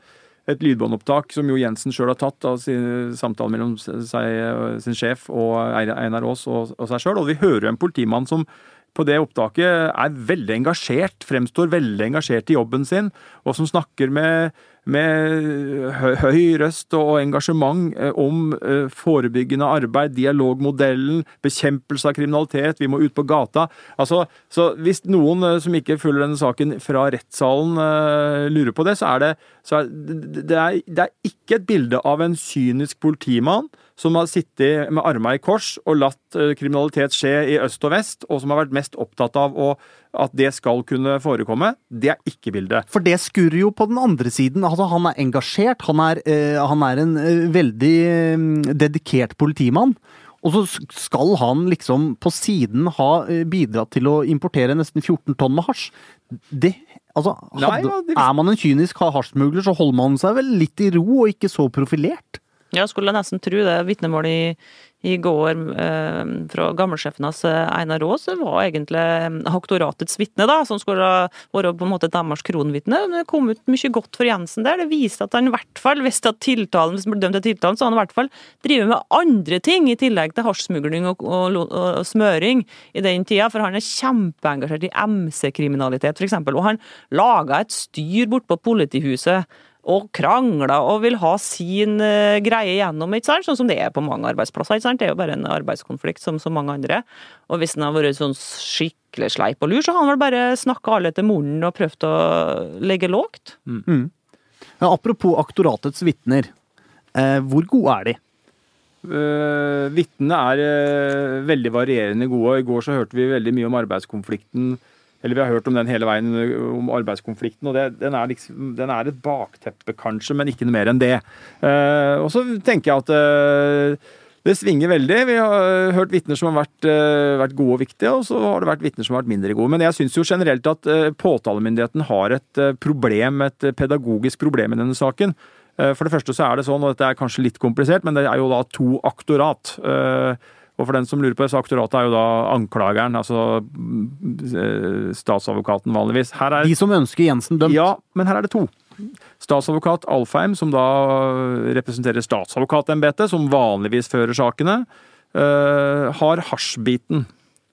Speaker 4: et lydbåndopptak som jo Jensen sjøl har tatt av sin samtale mellom seg, sin sjef og Einar Aas og, og seg sjøl. Og vi hører en politimann som på det opptaket er veldig engasjert, fremstår veldig engasjert i jobben sin, og som snakker med, med høy røst og engasjement eh, om eh, forebyggende arbeid, dialogmodellen, bekjempelse av kriminalitet, vi må ut på gata. Altså, så hvis noen eh, som ikke følger denne saken fra rettssalen lurer på det, så er det, så er, det, er, det er ikke et bilde av en kynisk politimann som har sittet med armene i kors og latt eh, kriminalitet skje i øst og vest, og som har vært mest opptatt av å, at det skal kunne forekomme. Det er ikke bildet.
Speaker 2: For det skurrer jo på den andre siden. Altså, han er engasjert, han er, eh, han er en eh, veldig eh, dedikert politimann. Og så skal han liksom på siden ha bidratt til å importere nesten 14 tonn med hasj. Det Altså,
Speaker 4: Nei, ja, det-
Speaker 2: er man en kynisk hasjsmugler, så holder man seg vel litt i ro og ikke så profilert.
Speaker 3: Ja, skulle nesten tro det. Vitnemålet i, i går eh, fra gammelsjefen hans eh, Einar Aas var egentlig eh, aktoratets vitne, da, som skulle være på en måte deres kronvitne. Det kom ut mye godt for Jensen der. Det viste at han i hvert fall, hvis at tiltalen, hvis han ble dømt til tiltalen, så hadde han i hvert fall drevet med andre ting i tillegg til hasjsmugling og, og, og, og smøring i den tida, for han er kjempeengasjert i MC-kriminalitet, f.eks. Og han laga et styr bort på politihuset og krangla og vil ha sin eh, greie gjennom, ikke sant? sånn som det er på mange arbeidsplasser. ikke sant? Det er jo bare en arbeidskonflikt som så mange andre. Og hvis han har vært sånn skikkelig sleip og lur, så har han vel bare snakka alle til munnen og prøvd å legge lågt.
Speaker 2: Ja, apropos aktoratets vitner. Eh, hvor gode er de?
Speaker 4: Uh, Vitnene er uh, veldig varierende gode. I går så hørte vi veldig mye om arbeidskonflikten. Eller vi har hørt om den hele veien, eh, om arbeidskonflikten. og det, den, er liksom, den er et bakteppe, kanskje, men ikke noe mer enn det. Eh, og så tenker jeg at eh, Det svinger veldig. Vi har hørt vitner som har vært, eh, vært gode og viktige, og så har det vært vitner som har vært mindre gode. Men jeg syns jo generelt at eh, påtalemyndigheten har et eh, problem, et pedagogisk problem i denne saken. For det første så er det sånn, og dette er kanskje litt komplisert, men det er jo da to aktorat. Og for den som lurer på det, så aktoratet er jo da anklageren, altså statsadvokaten vanligvis.
Speaker 2: Er, De som ønsker Jensen dømt?
Speaker 4: Ja, men her er det to. Statsadvokat Alfheim, som da representerer statsadvokatembetet, som vanligvis fører sakene, uh, har hasjbiten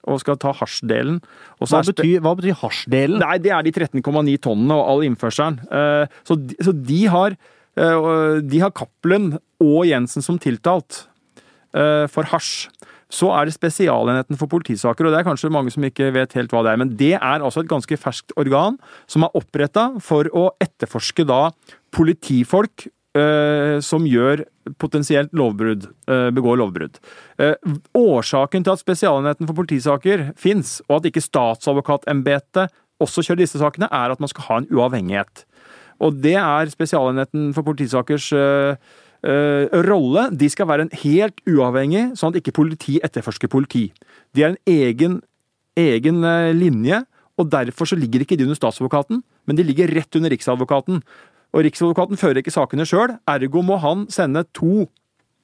Speaker 4: og skal ta hasjdelen.
Speaker 2: Hva, betyr, hva betyr hasjdelen?
Speaker 4: Nei, Det er de 13,9 tonnene og all innførselen. Uh, så, så, de har uh, de har Cappelen og Jensen som tiltalt for hasj. Så er det Spesialenheten for politisaker, og det er kanskje mange som ikke vet helt hva det er. Men det er altså et ganske ferskt organ som er oppretta for å etterforske da politifolk eh, som gjør potensielt lovbrudd, eh, begår lovbrudd. Eh, årsaken til at Spesialenheten for politisaker fins, og at ikke statsadvokatembetet også kjører disse sakene, er at man skal ha en uavhengighet. Og det er Spesialenheten for politisakers uh, rolle. De skal være en helt uavhengig, sånn at ikke politi etterforsker politi. De er en egen, egen uh, linje, og derfor så ligger ikke de under statsadvokaten, men de ligger rett under riksadvokaten. Og Riksadvokaten fører ikke sakene sjøl, ergo må han sende to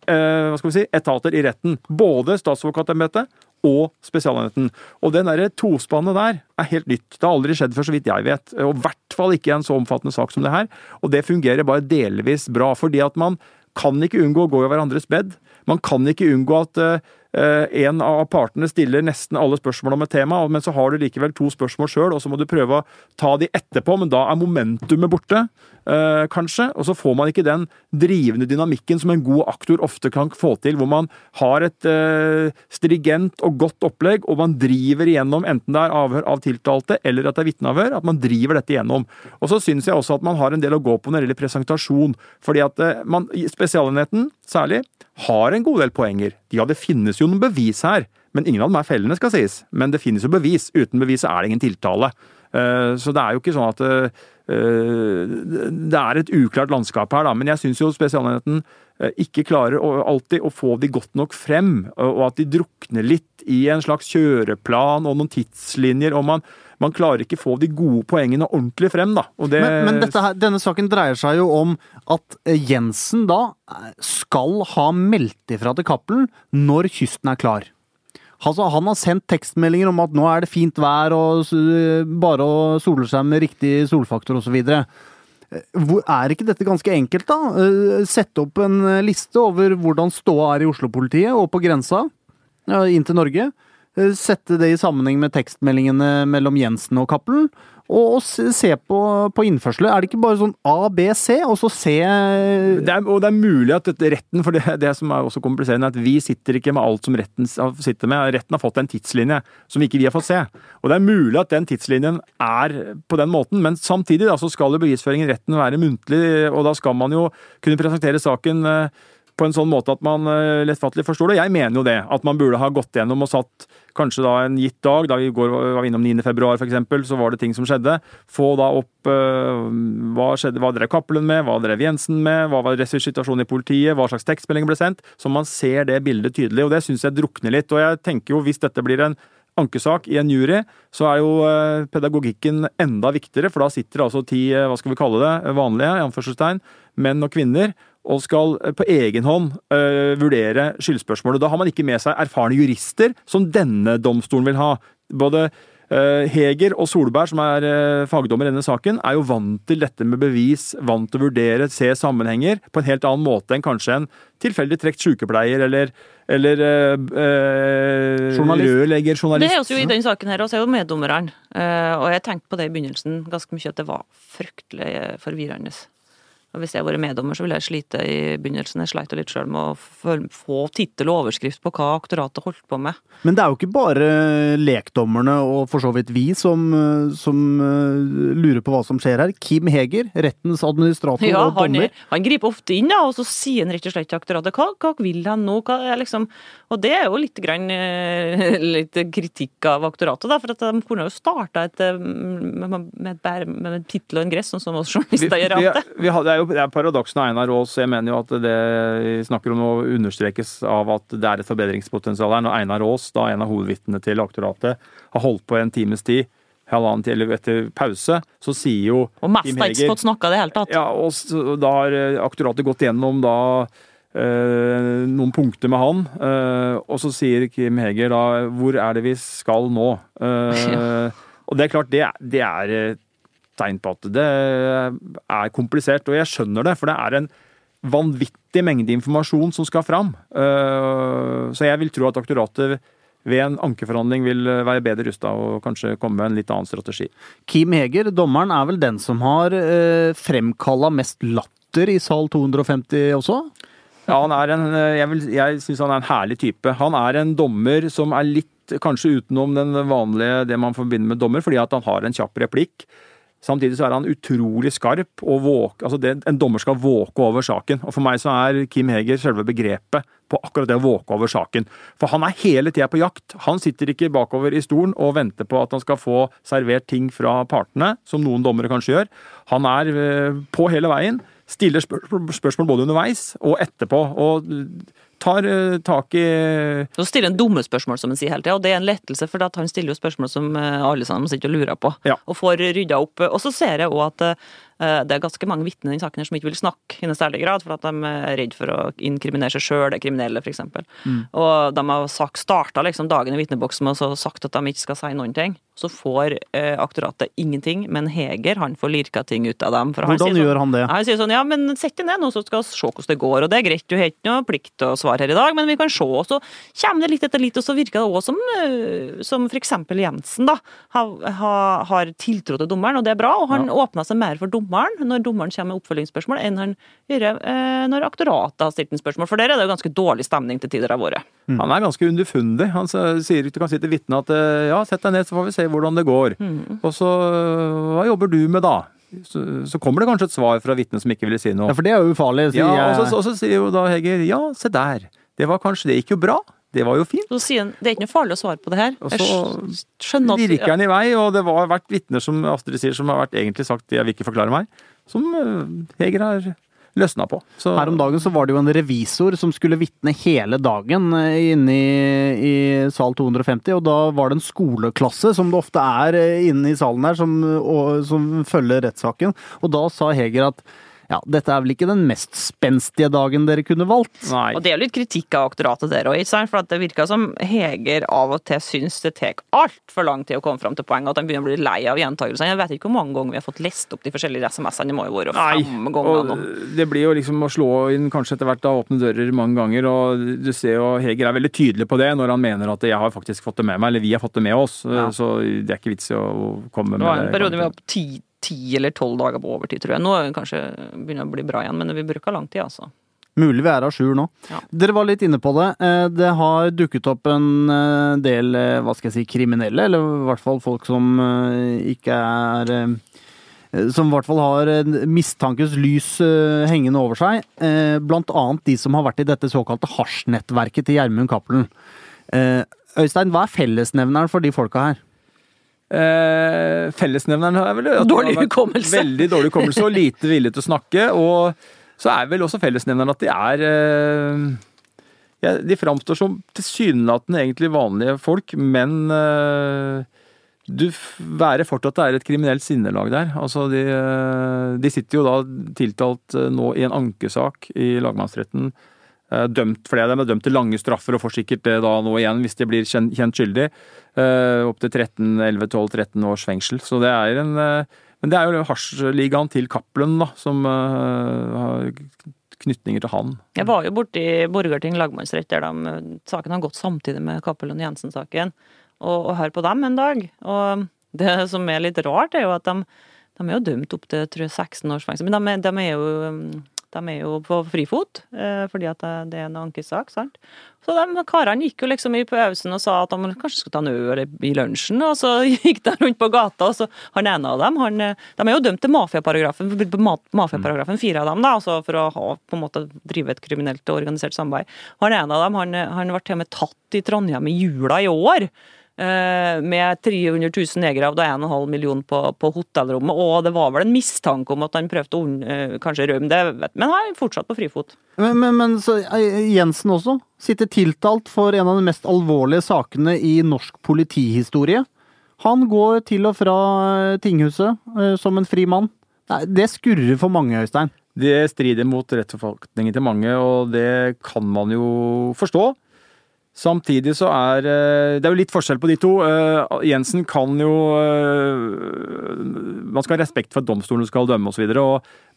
Speaker 4: eh, hva skal vi si, etater i retten. Både statsadvokatembetet og Spesialenheten. Og den der tospannet der er helt nytt. Det har aldri skjedd før, så vidt jeg vet. Og i hvert fall ikke i en så omfattende sak som det her. Og det fungerer bare delvis bra, fordi at man kan ikke unngå å gå i hverandres bed. Man kan ikke unngå at uh, en av partene stiller nesten alle spørsmål om et tema, men så har du likevel to spørsmål sjøl, og så må du prøve å ta de etterpå, men da er momentumet borte, uh, kanskje. Og så får man ikke den drivende dynamikken som en god aktor ofte kan få til, hvor man har et øh, strigent og godt opplegg, og man driver igjennom, enten det er avhør av tiltalte eller at det er vitneavhør, at man driver dette igjennom. Og så syns jeg også at man har en del å gå på når det gjelder presentasjon, fordi at man, Spesialenheten særlig har en god del poenger. Ja, det finnes jo noen bevis her, men ingen av dem er fellende, skal sies. Men det finnes jo bevis. Uten bevis er det ingen tiltale. Eh, så det er jo ikke sånn at eh, det er et uklart landskap her, da. Men jeg syns jo Spesialenheten eh, ikke klarer alltid å få de godt nok frem, og at de drukner litt i en slags kjøreplan og noen tidslinjer. og man man klarer ikke få de gode poengene ordentlig frem, da.
Speaker 2: Det... Men, men her, denne saken dreier seg jo om at Jensen da skal ha meldt ifra til Cappelen når kysten er klar. Altså, han har sendt tekstmeldinger om at nå er det fint vær og bare å sole seg med riktig solfaktor osv. Er ikke dette ganske enkelt, da? Eh, sette opp en liste over hvordan ståa er i Oslo-politiet og på grensa inn til Norge. Eh, sette det i sammenheng med tekstmeldingene mellom Jensen og Cappelen og, se på, på innførsler. Er det ikke bare sånn A, B, C, og så C
Speaker 4: det er, Og det er mulig at retten, for det, det som er også kompliserende, er at vi sitter ikke med alt som retten sitter med. Retten har fått en tidslinje som ikke vi har fått se. Og det er mulig at den tidslinjen er på den måten, men samtidig da, så skal jo bevisføringen i retten være muntlig, og da skal man jo kunne presentere saken eh, på en sånn måte at man eh, lettfattelig forstår det. Jeg mener jo det. At man burde ha gått gjennom og satt kanskje da en gitt dag, da vi går, var innom 9. februar f.eks., så var det ting som skjedde. Få da opp uh, hva skjedde, hva drev Cappelen med, hva drev Jensen med, hva var ressurssituasjonen i politiet, hva slags tekstmeldinger ble sendt. Så man ser det bildet tydelig, og det syns jeg drukner litt. Og jeg tenker jo hvis dette blir en ankesak i en jury, så er jo eh, pedagogikken enda viktigere, for da sitter det altså ti, hva skal vi kalle det, vanlige, i anførselstegn, menn og kvinner, og skal eh, på egen hånd uh, vurdere skyldspørsmålet. Da har man ikke med seg erfarne jurister, som denne domstolen vil ha. Både uh, Heger og Solberg, som er uh, fagdommer i denne saken, er jo vant til dette med bevis, vant til å vurdere, se sammenhenger, på en helt annen måte enn kanskje en tilfeldig trukket sykepleier eller eller øh, rørlegger, journalist.
Speaker 3: Det er også jo i den saken her, også er jo meddommerne. og jeg tenkte på det i begynnelsen ganske mye, at det var fryktelig forvirrende. Og hvis jeg hadde vært meddommer, så ville jeg slite i begynnelsen. Jeg sleit litt sjøl med å få tittel og overskrift på hva aktoratet holdt på med.
Speaker 2: Men det er jo ikke bare lekdommerne og for så vidt vi som, som uh, lurer på hva som skjer her. Kim Heger, rettens administrator ja, og dommer.
Speaker 3: Han, han griper ofte inn, da, og så sier han rett og slett til aktoratet hva, hva vil han nå? Hva er liksom Og det er jo litt, grann, uh, litt kritikk av aktoratet, da, for at de kunne jo starta et, uh, med, med, med, med tittel og en gress, sånn som oss journalister gjør alltid.
Speaker 4: Det er jo det er paradoksen av Einar Aas. Jeg mener jo at det vi snakker om nå understrekes av at det er et forbedringspotensial her. Når Einar Aas, da en av hovedvitnene til aktoratet, har holdt på en times tid, halvannen til etter pause, så sier jo
Speaker 3: Og mest har ikke fått snakka det hele tatt.
Speaker 4: Ja, og så, da har eh, aktoratet gått gjennom da eh, noen punkter med han, eh, og så sier Kim Heger da hvor er det vi skal nå? Eh, og det er klart, det, er- det er tegn på at det er komplisert, og jeg skjønner det, for det er en vanvittig mengde informasjon som skal fram. Eh, så jeg vil tro at aktoratet ved en ankeforhandling vil være bedre rusta og kanskje komme med en litt annen strategi.
Speaker 2: Kim Heger, dommeren, er vel den som har eh, fremkalla mest latter i sal 250 også?
Speaker 4: Ja, han er en, jeg, vil- jeg syns han er en herlig type. Han er en dommer som er litt kanskje utenom den vanlige, det man forbinder med dommer, fordi at han har en kjapp replikk. Samtidig så er han utrolig skarp og våk, altså det, en dommer skal våke over saken. Og for meg så er Kim Heger selve begrepet på akkurat det å våke over saken. For han er hele tida på jakt. Han sitter ikke bakover i stolen og venter på at han skal få servert ting fra partene, som noen dommere kanskje gjør. Han er eh, på hele veien. Stiller spør spørsmål både underveis og etterpå. Og tar eh, tak i
Speaker 3: Så stiller han dumme spørsmål, som han sier hele tida, og det er en lettelse, for han stiller jo spørsmål som eh, alle sammen sitter og lurer på,
Speaker 4: Ja.
Speaker 3: og får rydda opp. Og så ser jeg òg at eh, det er ganske mange vitner i saken her som ikke vil snakke i noen særlig grad, for at de er redd for å inkriminere seg sjøl, er kriminelle, f.eks.
Speaker 4: Mm.
Speaker 3: Og de har starta liksom dagen i vitneboksen med å så sagt at de ikke skal si noen ting. Så får eh, aktoratet ingenting, men Heger han får lirka ting ut av dem. For han
Speaker 2: Hvordan
Speaker 3: sier sånn,
Speaker 2: gjør han det?
Speaker 3: han sier sånn, ja, men sett deg ned nå, så skal vi se hvordan det går. Og det er greit, du har ikke noe plikt til å svare her i dag, men vi kan se. Og så kommer det litt etter litt, og så virker det også som, eh, som for eksempel Jensen da, har, har, har tiltro til dommeren, og det er bra. Og han åpner seg mer for dommeren når dommeren kommer med oppfølgingsspørsmål, enn han gjør eh, når aktoratet har stilt en spørsmål. For der er det jo ganske dårlig stemning til tider av året.
Speaker 4: Han er ganske underfundig. Han sier du kan si til vitnet at eh, ja, sett deg ned, så får vi se hvordan det går. Og så hva jobber du med da? Så, så kommer det kanskje et svar fra vitnet som ikke ville si noe.
Speaker 2: Ja, for det er jo ufarlig.
Speaker 4: Ja, og så, og så sier jo da Heger ja, se der. Det var kanskje Det gikk jo bra. Det var jo fint.
Speaker 3: Så sier han det er ikke noe farlig å svare på det her.
Speaker 4: Og så Virker han i vei, og det har vært vitner som Astrid sier, som har vært egentlig sagt jeg vil ikke forklare meg, som eh, Heger har løsna på. Så,
Speaker 2: Her om dagen så var det jo en revisor som skulle vitne hele dagen eh, inne i, i sal 250, og da var det en skoleklasse, som det ofte er eh, inne i salen her, som, og, som følger rettssaken. Og da sa Heger at ja, dette er vel ikke den mest spenstige dagen dere kunne valgt.
Speaker 4: Nei.
Speaker 3: Og det er jo litt kritikk av aktoratet der òg, for at det virker som Heger av og til syns det tar altfor lang tid å komme fram til poeng, at han begynner å bli lei av gjentakelsene. Jeg vet ikke hvor mange ganger vi har fått lest opp de forskjellige SMS-ene, det må jo være fem ganger nå.
Speaker 4: det blir jo liksom å slå inn kanskje etter hvert da åpne dører mange ganger, og du ser jo Heger er veldig tydelig på det når han mener at jeg har faktisk fått det med meg, eller vi har fått det med oss,
Speaker 3: Ja.
Speaker 4: så det er ikke vits i å komme med
Speaker 3: Det var en periode vi var på ti, eller tolv dager på overtid, tror jeg. Nå det kanskje begynner å bli bra igjen, men vi bruker lang tid, altså.
Speaker 2: Mulig vi er à jour nå.
Speaker 3: Ja.
Speaker 2: Dere var litt inne på det. Eh, Det har dukket opp en eh, del eh, hva skal jeg si, kriminelle, eller i hvert fall folk som ikke er Som i hvert fall har en mistankens lys hengende over seg. Blant annet de som har vært i dette såkalte hasjnettverket til Gjermund Cappelen. Øystein, hva er fellesnevneren for de folka her?
Speaker 4: Eh, fellesnevneren er vel at
Speaker 3: Dårlig hukommelse.
Speaker 4: Veldig dårlig hukommelse og lite vilje til å snakke. Og så er vel også fellesnevneren at de er eh, ja, De framstår som tilsynelatende egentlig vanlige folk, men eh, du fort fortsatt det er et kriminelt sinnelag der. Altså de, eh, de sitter jo da tiltalt eh, nå i en ankesak i lagmannsretten. Eh, Dømt, flere av dem er dømt til lange straffer og får sikkert det da nå igjen hvis de blir kjent, skyldig. Uh, Opptil 13, 11, 12, 13 års fengsel. Så det er en eh, Men det er jo hasjligaen til Cappelen, da, som eh, har knytninger til han.
Speaker 3: Jeg var jo borti Borgarting lagmannsrett, der de, saken har gått samtidig med Cappelen Jensen-saken, og, og hør på dem en dag. Og det som er litt rart, er jo at de, de er jo dømt opp til tror jeg, 16 års fengsel, men de, de er jo de er jo på frifot, eh, fordi at det, er en ankesak, sant. Så de karene gikk jo liksom i pausen og sa at de kanskje skulle ta en øl i lunsjen, og så gikk de rundt på gata, og så han ene av dem, han, eh, de er jo dømt til mafiaparagrafen, mafiaparagrafen fire av dem, da, altså for å ha, på en måte drive et kriminelt og organisert samarbeid. Han ene av dem, han, han ble til og med tatt i Trondheim i jula i år, eh, med 300 000 negere og 1,5 million på, på hotellrommet. Og det var vel en mistanke om at han prøvde å uh, kanskje rømme, det, men han er fortsatt på frifot.
Speaker 2: Men, men, men så, eh, Jensen også sitter tiltalt for en av de mest alvorlige sakene i norsk politihistorie. Han går til og fra tinghuset uh, som en fri mann. Det skurrer for mange, Øystein.
Speaker 4: Det strider mot rettsoppfatningen til mange, og det kan man jo forstå. Samtidig så er eh, Det er jo litt forskjell på de to. Eh, Jensen kan jo eh, Man skal ha respekt for at domstolen skal dømme osv.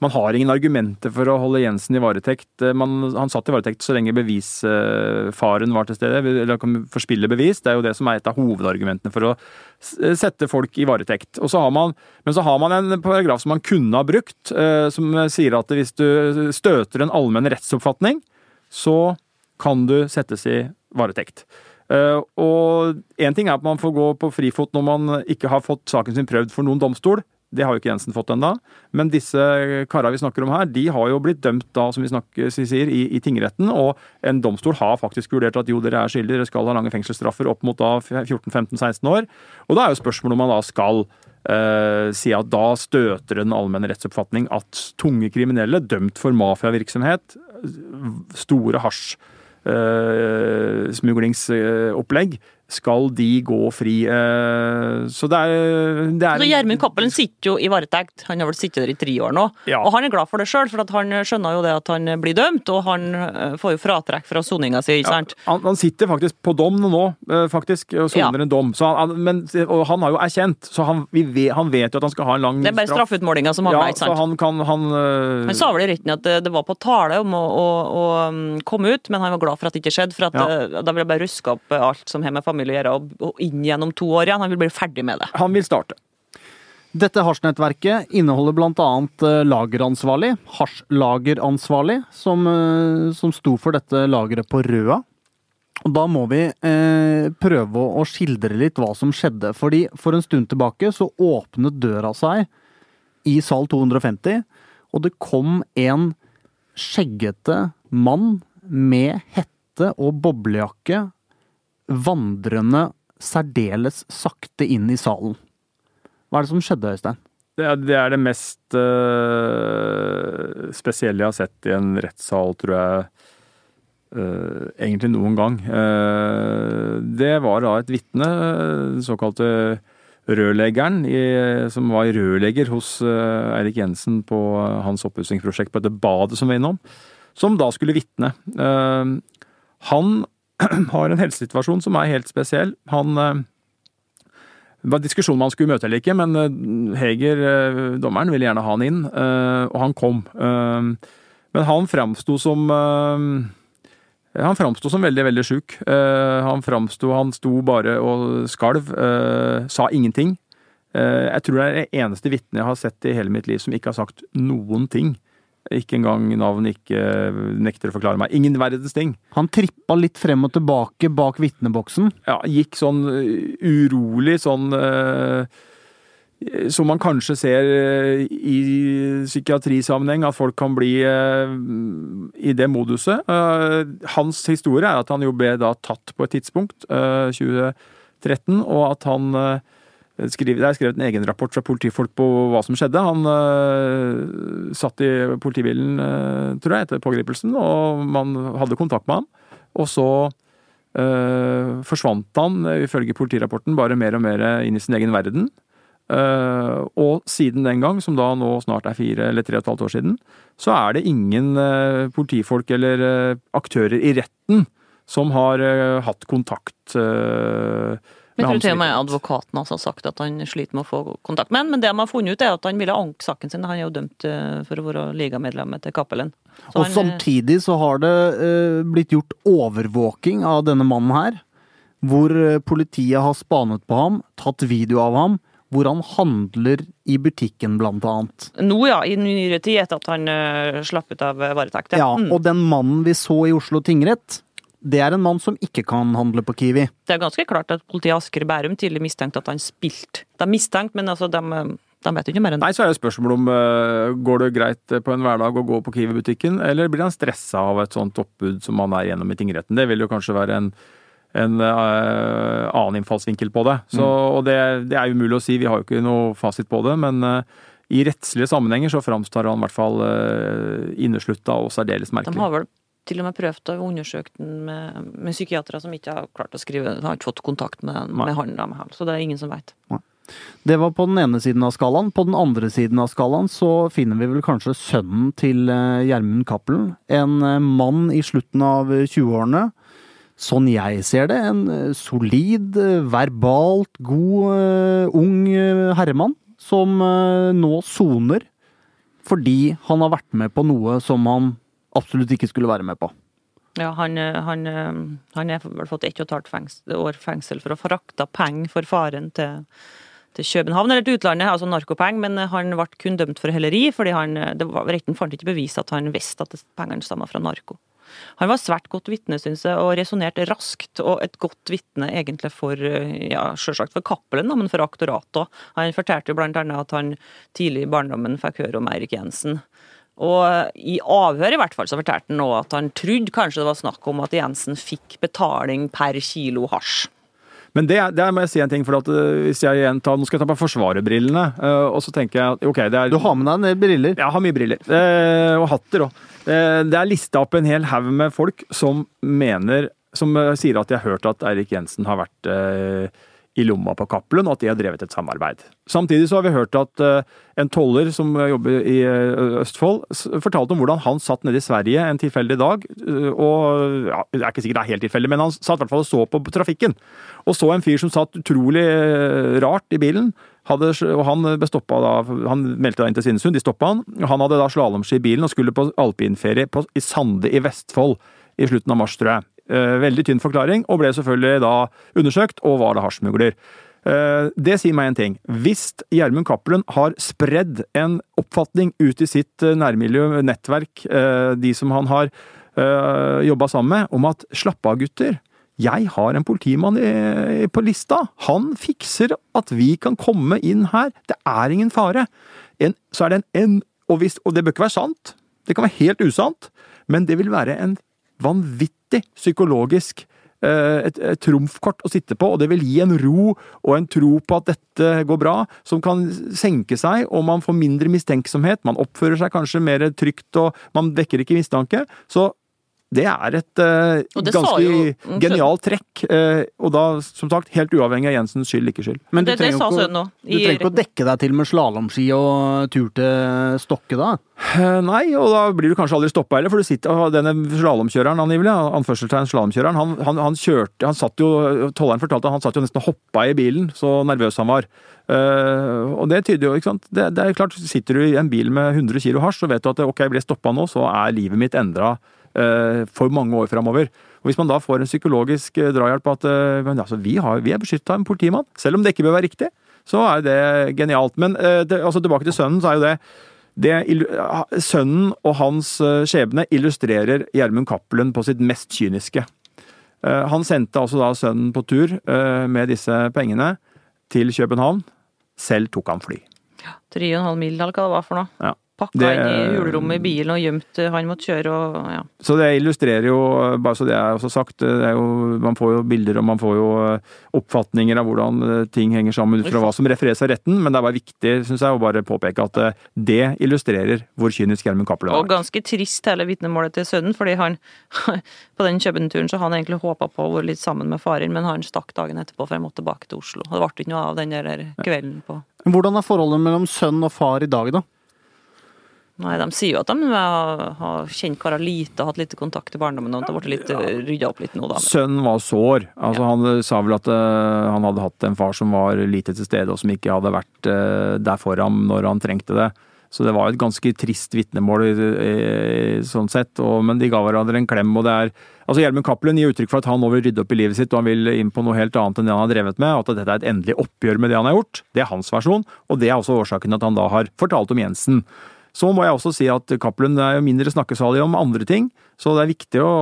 Speaker 4: Man har ingen argumenter for å holde Jensen i varetekt. Man, han satt i varetekt så lenge bevisfaren var til stede, eller kan forspille bevis. Det er jo det som er et av hovedargumentene for å sette folk i varetekt. Så man, men så har man en paragraf som man kunne ha brukt, som sier at hvis du støter en allmenn rettsoppfatning, så kan du settes i varetekt. Uh, og én ting er at man får gå på frifot når man ikke har fått saken sin prøvd for noen domstol. Det har jo ikke Jensen fått ennå. Men disse kara vi snakker om her, de har jo blitt dømt da, som vi, snakker, sier, i, i, tingretten. Og en domstol har faktisk vurdert at jo, dere er skyldige, dere skal ha lange fengselsstraffer opp mot da 14-15-16 år. Og da er jo spørsmålet om man da skal eh, si at da støter den allmenne rettsoppfatning at tunge kriminelle dømt for mafiavirksomhet, store hasj smuglingsopplegg skal de gå fri. Eh, så det er, det er
Speaker 3: Gjermund Cappelen sitter jo i varetekt, han har vel sittet der i tre år nå. Ja. Og han er glad for det sjøl, for han skjønner jo det at han blir dømt, og han eh, får jo fratrekk fra soninga si. Ja,
Speaker 4: han, han, sitter faktisk på dom nå, eh, faktisk, og soner ja. en dom. Han, men, og han har jo erkjent, så han vet, han vet, jo at han skal ha en lang
Speaker 3: straff. Det er bare straffutmålinga som mangler,
Speaker 4: ikke sant? Han, kan, han,
Speaker 3: sa vel i retten at det, det, var på tale om å, å, å, um, komme ut, men han var glad for at det ikke skjedde, for at, da ville jeg bare ruske opp alt som har med familie familie å gjøre, og inn gjennom to år igjen. Han vil bli ferdig med det.
Speaker 4: Han vil starte.
Speaker 2: Dette hasjnettverket inneholder bl.a. Eh, lageransvarlig, hasjlageransvarlig, som, eh, som sto for dette lageret på Røa. Og Da må vi eh, prøve å skildre litt hva som skjedde. fordi For en stund tilbake så åpnet døra seg i sal 250, og det kom en skjeggete mann med hette og boblejakke vandrende særdeles sakte inn i salen. Hva er det som skjedde, Øystein?
Speaker 4: Det er det, er det mest uh, spesielle jeg har sett i en rettssal, tror jeg. Uh, egentlig noen gang. Uh, det var da et vitne, den såkalte rørleggeren, i, som var rørlegger hos Eirik Jensen på hans oppussingsprosjekt på dette badet som vi var innom, som da skulle vitne. han har en helsesituasjon som er helt spesiell. Han eh, det var diskusjon om han skulle møte eller ikke, men eh, Heger, eh, dommeren, ville gjerne ha han inn, og han kom. Men han framsto som han framsto som veldig, veldig sjuk. Han framsto Han sto bare og skalv. Sa ingenting. Jeg tror det er det eneste vitnet jeg har sett i hele mitt liv som ikke har sagt noen ting. Ikke engang navn ikke nekter å forklare meg. Ingen verdens ting.
Speaker 2: Han trippa litt frem og tilbake bak vitneboksen?
Speaker 4: Ja, gikk sånn uh, urolig, sånn uh, Som man kanskje ser uh, i psykiatrisammenheng, at folk kan bli i det moduset. hans historie er at han jo ble da tatt på et tidspunkt, 2013, og at han Skriver, det er skrevet en egen rapport fra politifolk på hva som skjedde. Han uh, satt i politibilen, uh, tror jeg, etter pågripelsen, og man hadde kontakt med ham. Og så uh, forsvant han, ifølge politirapporten, bare mer og mer inn i sin egen verden. og siden den gang, som da nå snart er fire eller tre og et halvt år siden, så er det ingen politifolk eller aktører i retten som har hatt kontakt uh,
Speaker 3: jeg tror til og med advokaten har sagt at han sliter med å få kontakt med ham. Men det de har funnet ut, er at han ville anke saken sin. Han er jo dømt eh, for å være ligamedlem til Cappelen.
Speaker 2: Og han, samtidig så har det uh, blitt gjort overvåking av denne mannen her. Hvor eh, politiet har spanet på ham, tatt video av ham. Hvor han handler i butikken, blant annet.
Speaker 3: Nå ja, i nyere tid, etter at han uh, slapp ut av varetekt.
Speaker 2: Ja, mm. og den mannen vi så i Oslo tingrett, det er en mann som ikke kan handle på Kiwi.
Speaker 3: Det er ganske klart at politiet i Asker og Bærum tidlig mistenkte at han spilte. De mistenkt, men altså, de, de vet ikke mer enn
Speaker 4: det. Nei, så er det spørsmål om uh, går det greit på en hverdag å gå på Kiwi-butikken, eller blir han stressa av et sånt oppbud som han er gjennom i tingretten? Det vil jo kanskje være en en uh, annen innfallsvinkel på det. Så, og det, det er umulig å si, vi har jo ikke noe fasit på det. Men uh, i rettslige sammenhenger så framstår han i hvert fall uh, inneslutta og særdeles
Speaker 3: De har vel til og med prøvd å undersøke den med, med psykiatere som ikke har klart å skrive Har ikke fått kontakt med, med han da, med ham. Så det er ingen som veit.
Speaker 2: Det var på den ene siden av skalaen. På den andre siden av skalaen så finner vi vel kanskje sønnen til eh, Gjermund Cappelen. En eh, mann i slutten av eh, 20-årene. Sånn jeg ser det, en eh, solid, eh, verbalt god, eh, ung eh, herremann som eh, nå soner fordi han har vært med på noe som han absolutt ikke skulle være med på.
Speaker 3: Ja, han, eh, han, eh, han er vel fått ett og et halvt år fengsel for å ha frakta penger for faren til, til København eller til utlandet, altså narkopenger, men eh, han ble kun dømt for helleri, fordi han, det var, retten fant ikke bevis at han visste at pengene stamma fra narko. Han var svært godt vitne, syns jeg, og resonnerte raskt, og et godt vitne egentlig for, ja, selvsagt for Cappelen, men for aktoratet òg. Han fortalte jo annet at han tidlig i barndommen fikk høre om Eirik Jensen. Og i avhør i hvert fall så fortalte han nå at han trodde kanskje det var snakk om at Jensen fikk betaling per kilo hasj.
Speaker 4: Men det, der må jeg si en ting, for at eh, hvis jeg igjen tar, nå skal jeg ta på forsvarerbrillene, eh, og så tenker jeg at ok, det er
Speaker 2: Du har med deg en del briller.
Speaker 4: Jeg har mye briller. Eh, og hatter òg. Eh, det er lista opp en hel haug med folk som mener Som sier at de har hørt at Eirik Jensen har vært eh, i lomma på Cappelen, og at de har drevet et samarbeid. Samtidig så har vi hørt at eh, en toller som jobber i eh, Østfold, fortalte om hvordan han satt nede i Sverige en tilfeldig dag, eh, og ja, Det er ikke sikkert det er helt tilfeldig, men han satt i hvert fall og så på trafikken. Og så en fyr som satt utrolig rart i bilen. Hadde, og han da, han meldte da inn til Svinesund, de stoppa han. og Han hadde da slalåmski i bilen og skulle på alpinferie på, i Sande i Vestfold i slutten av mars, tror jeg. Eh, veldig tynn forklaring, og ble selvfølgelig da undersøkt, og var det hasjsmugler. Eh, Det sier meg en ting. Hvis Gjermund Cappelen har spredd en oppfatning ut i sitt eh, nærmiljø, nettverk, de som han har jobba sammen med, om at slapp av, gutter. Jeg har en politimann på lista. Han fikser at vi kan komme inn her. Det er ingen fare. En, så er det en, en og, hvis, og det bør ikke være sant. Det kan være helt usant. Men det vil være en vanvittig psykologisk eh, et, et trumfkort å sitte på, og det vil gi en ro og en tro på at dette går bra, som kan senke seg, og man får mindre mistenksomhet. Man oppfører seg kanskje mer trygt, og man vekker ikke mistanke. Så det er et
Speaker 3: uh, det
Speaker 4: ganske
Speaker 3: jo-
Speaker 4: genialt trekk, Uh, og da, som sagt, helt uavhengig av Jensens skyld, ikke skyld.
Speaker 2: Men du
Speaker 3: det, det
Speaker 2: trenger jo ikke, du trenger ikke å dekke deg til med slalåmski og tur til Stokke, da?
Speaker 4: Uh, Nei, og da blir du kanskje aldri stoppa heller, for du sitter og denne slalåmkjøreren, angivelig, anførselstegn slalåmkjøreren, han, han, han kjørte Han satt jo Tolleren fortalte at han satt jo nesten og hoppa i bilen, så nervøs han var. Eh, og det tyder jo, ikke sant det, det er klart, Sitter du i en bil med 100 kilo hasj, så vet du at ok, jeg blir stoppa nå, så er livet mitt endra for mange år framover. Og Hvis man da får en psykologisk eh, drahjelp at eh, men altså, vi, har, vi er beskytta av en politimann, selv om det ikke bør være riktig, så er det genialt. Men eh, det, altså, tilbake til sønnen, så er jo det det, ah, sønnen og hans eh, skjebne illustrerer Gjermund Cappelen på sitt mest kyniske. Eh, Han sendte altså da sønnen på tur eh, med disse pengene til København. Selv tok han fly.
Speaker 3: 3,5 mil, eller hva det var for noe.
Speaker 4: Ja.
Speaker 3: Pakka
Speaker 4: Det-
Speaker 3: inn i hulrommet i bilen og gjemt eh, han måtte kjøre og ja.
Speaker 4: Så det illustrerer jo, bare så det er også sagt, det er jo, man får jo bilder og man får jo eh, oppfatninger av hvordan eh, ting henger sammen ut fra hva som refereres av retten, men det er bare viktig, synes jeg, å bare påpeke at eh, det illustrerer hvor kynisk Gjermund Cappelen
Speaker 3: Og
Speaker 4: er.
Speaker 3: ganske trist hele vitnemålet til sønnen, fordi han på den Købenturen så han egentlig håpa på å være litt sammen med faren, men han stakk dagen etterpå for han måtte tilbake til Oslo. Og det ble ikke noe av den der kvelden på
Speaker 2: Hvordan er forholdet mellom sønn og far i dag, da?
Speaker 3: Nei, de sier jo at de har, kjent karer lite og hatt lite kontakt i barndommen, og det blitt litt eh, rydda opp litt nå, da.
Speaker 4: Sønnen var sår. Altså, Han eh, sa vel at eh, han hadde hatt en far som var lite til stede, og som ikke hadde vært der for ham når han trengte det. Så det var et ganske trist vitnemål sånn sett. Og, men de ga hverandre en klem, og det er Altså Gjermund Cappelen gir uttrykk for at han nå vil rydde opp i livet sitt, og han vil inn på noe helt annet enn det han har drevet med. At dette er et endelig oppgjør med det han har gjort. Det er hans versjon, og det er også årsaken til at han da har fortalt om Jensen. Så må jeg også si at Cappelen er jo mindre snakkesalig om andre ting, så det er viktig å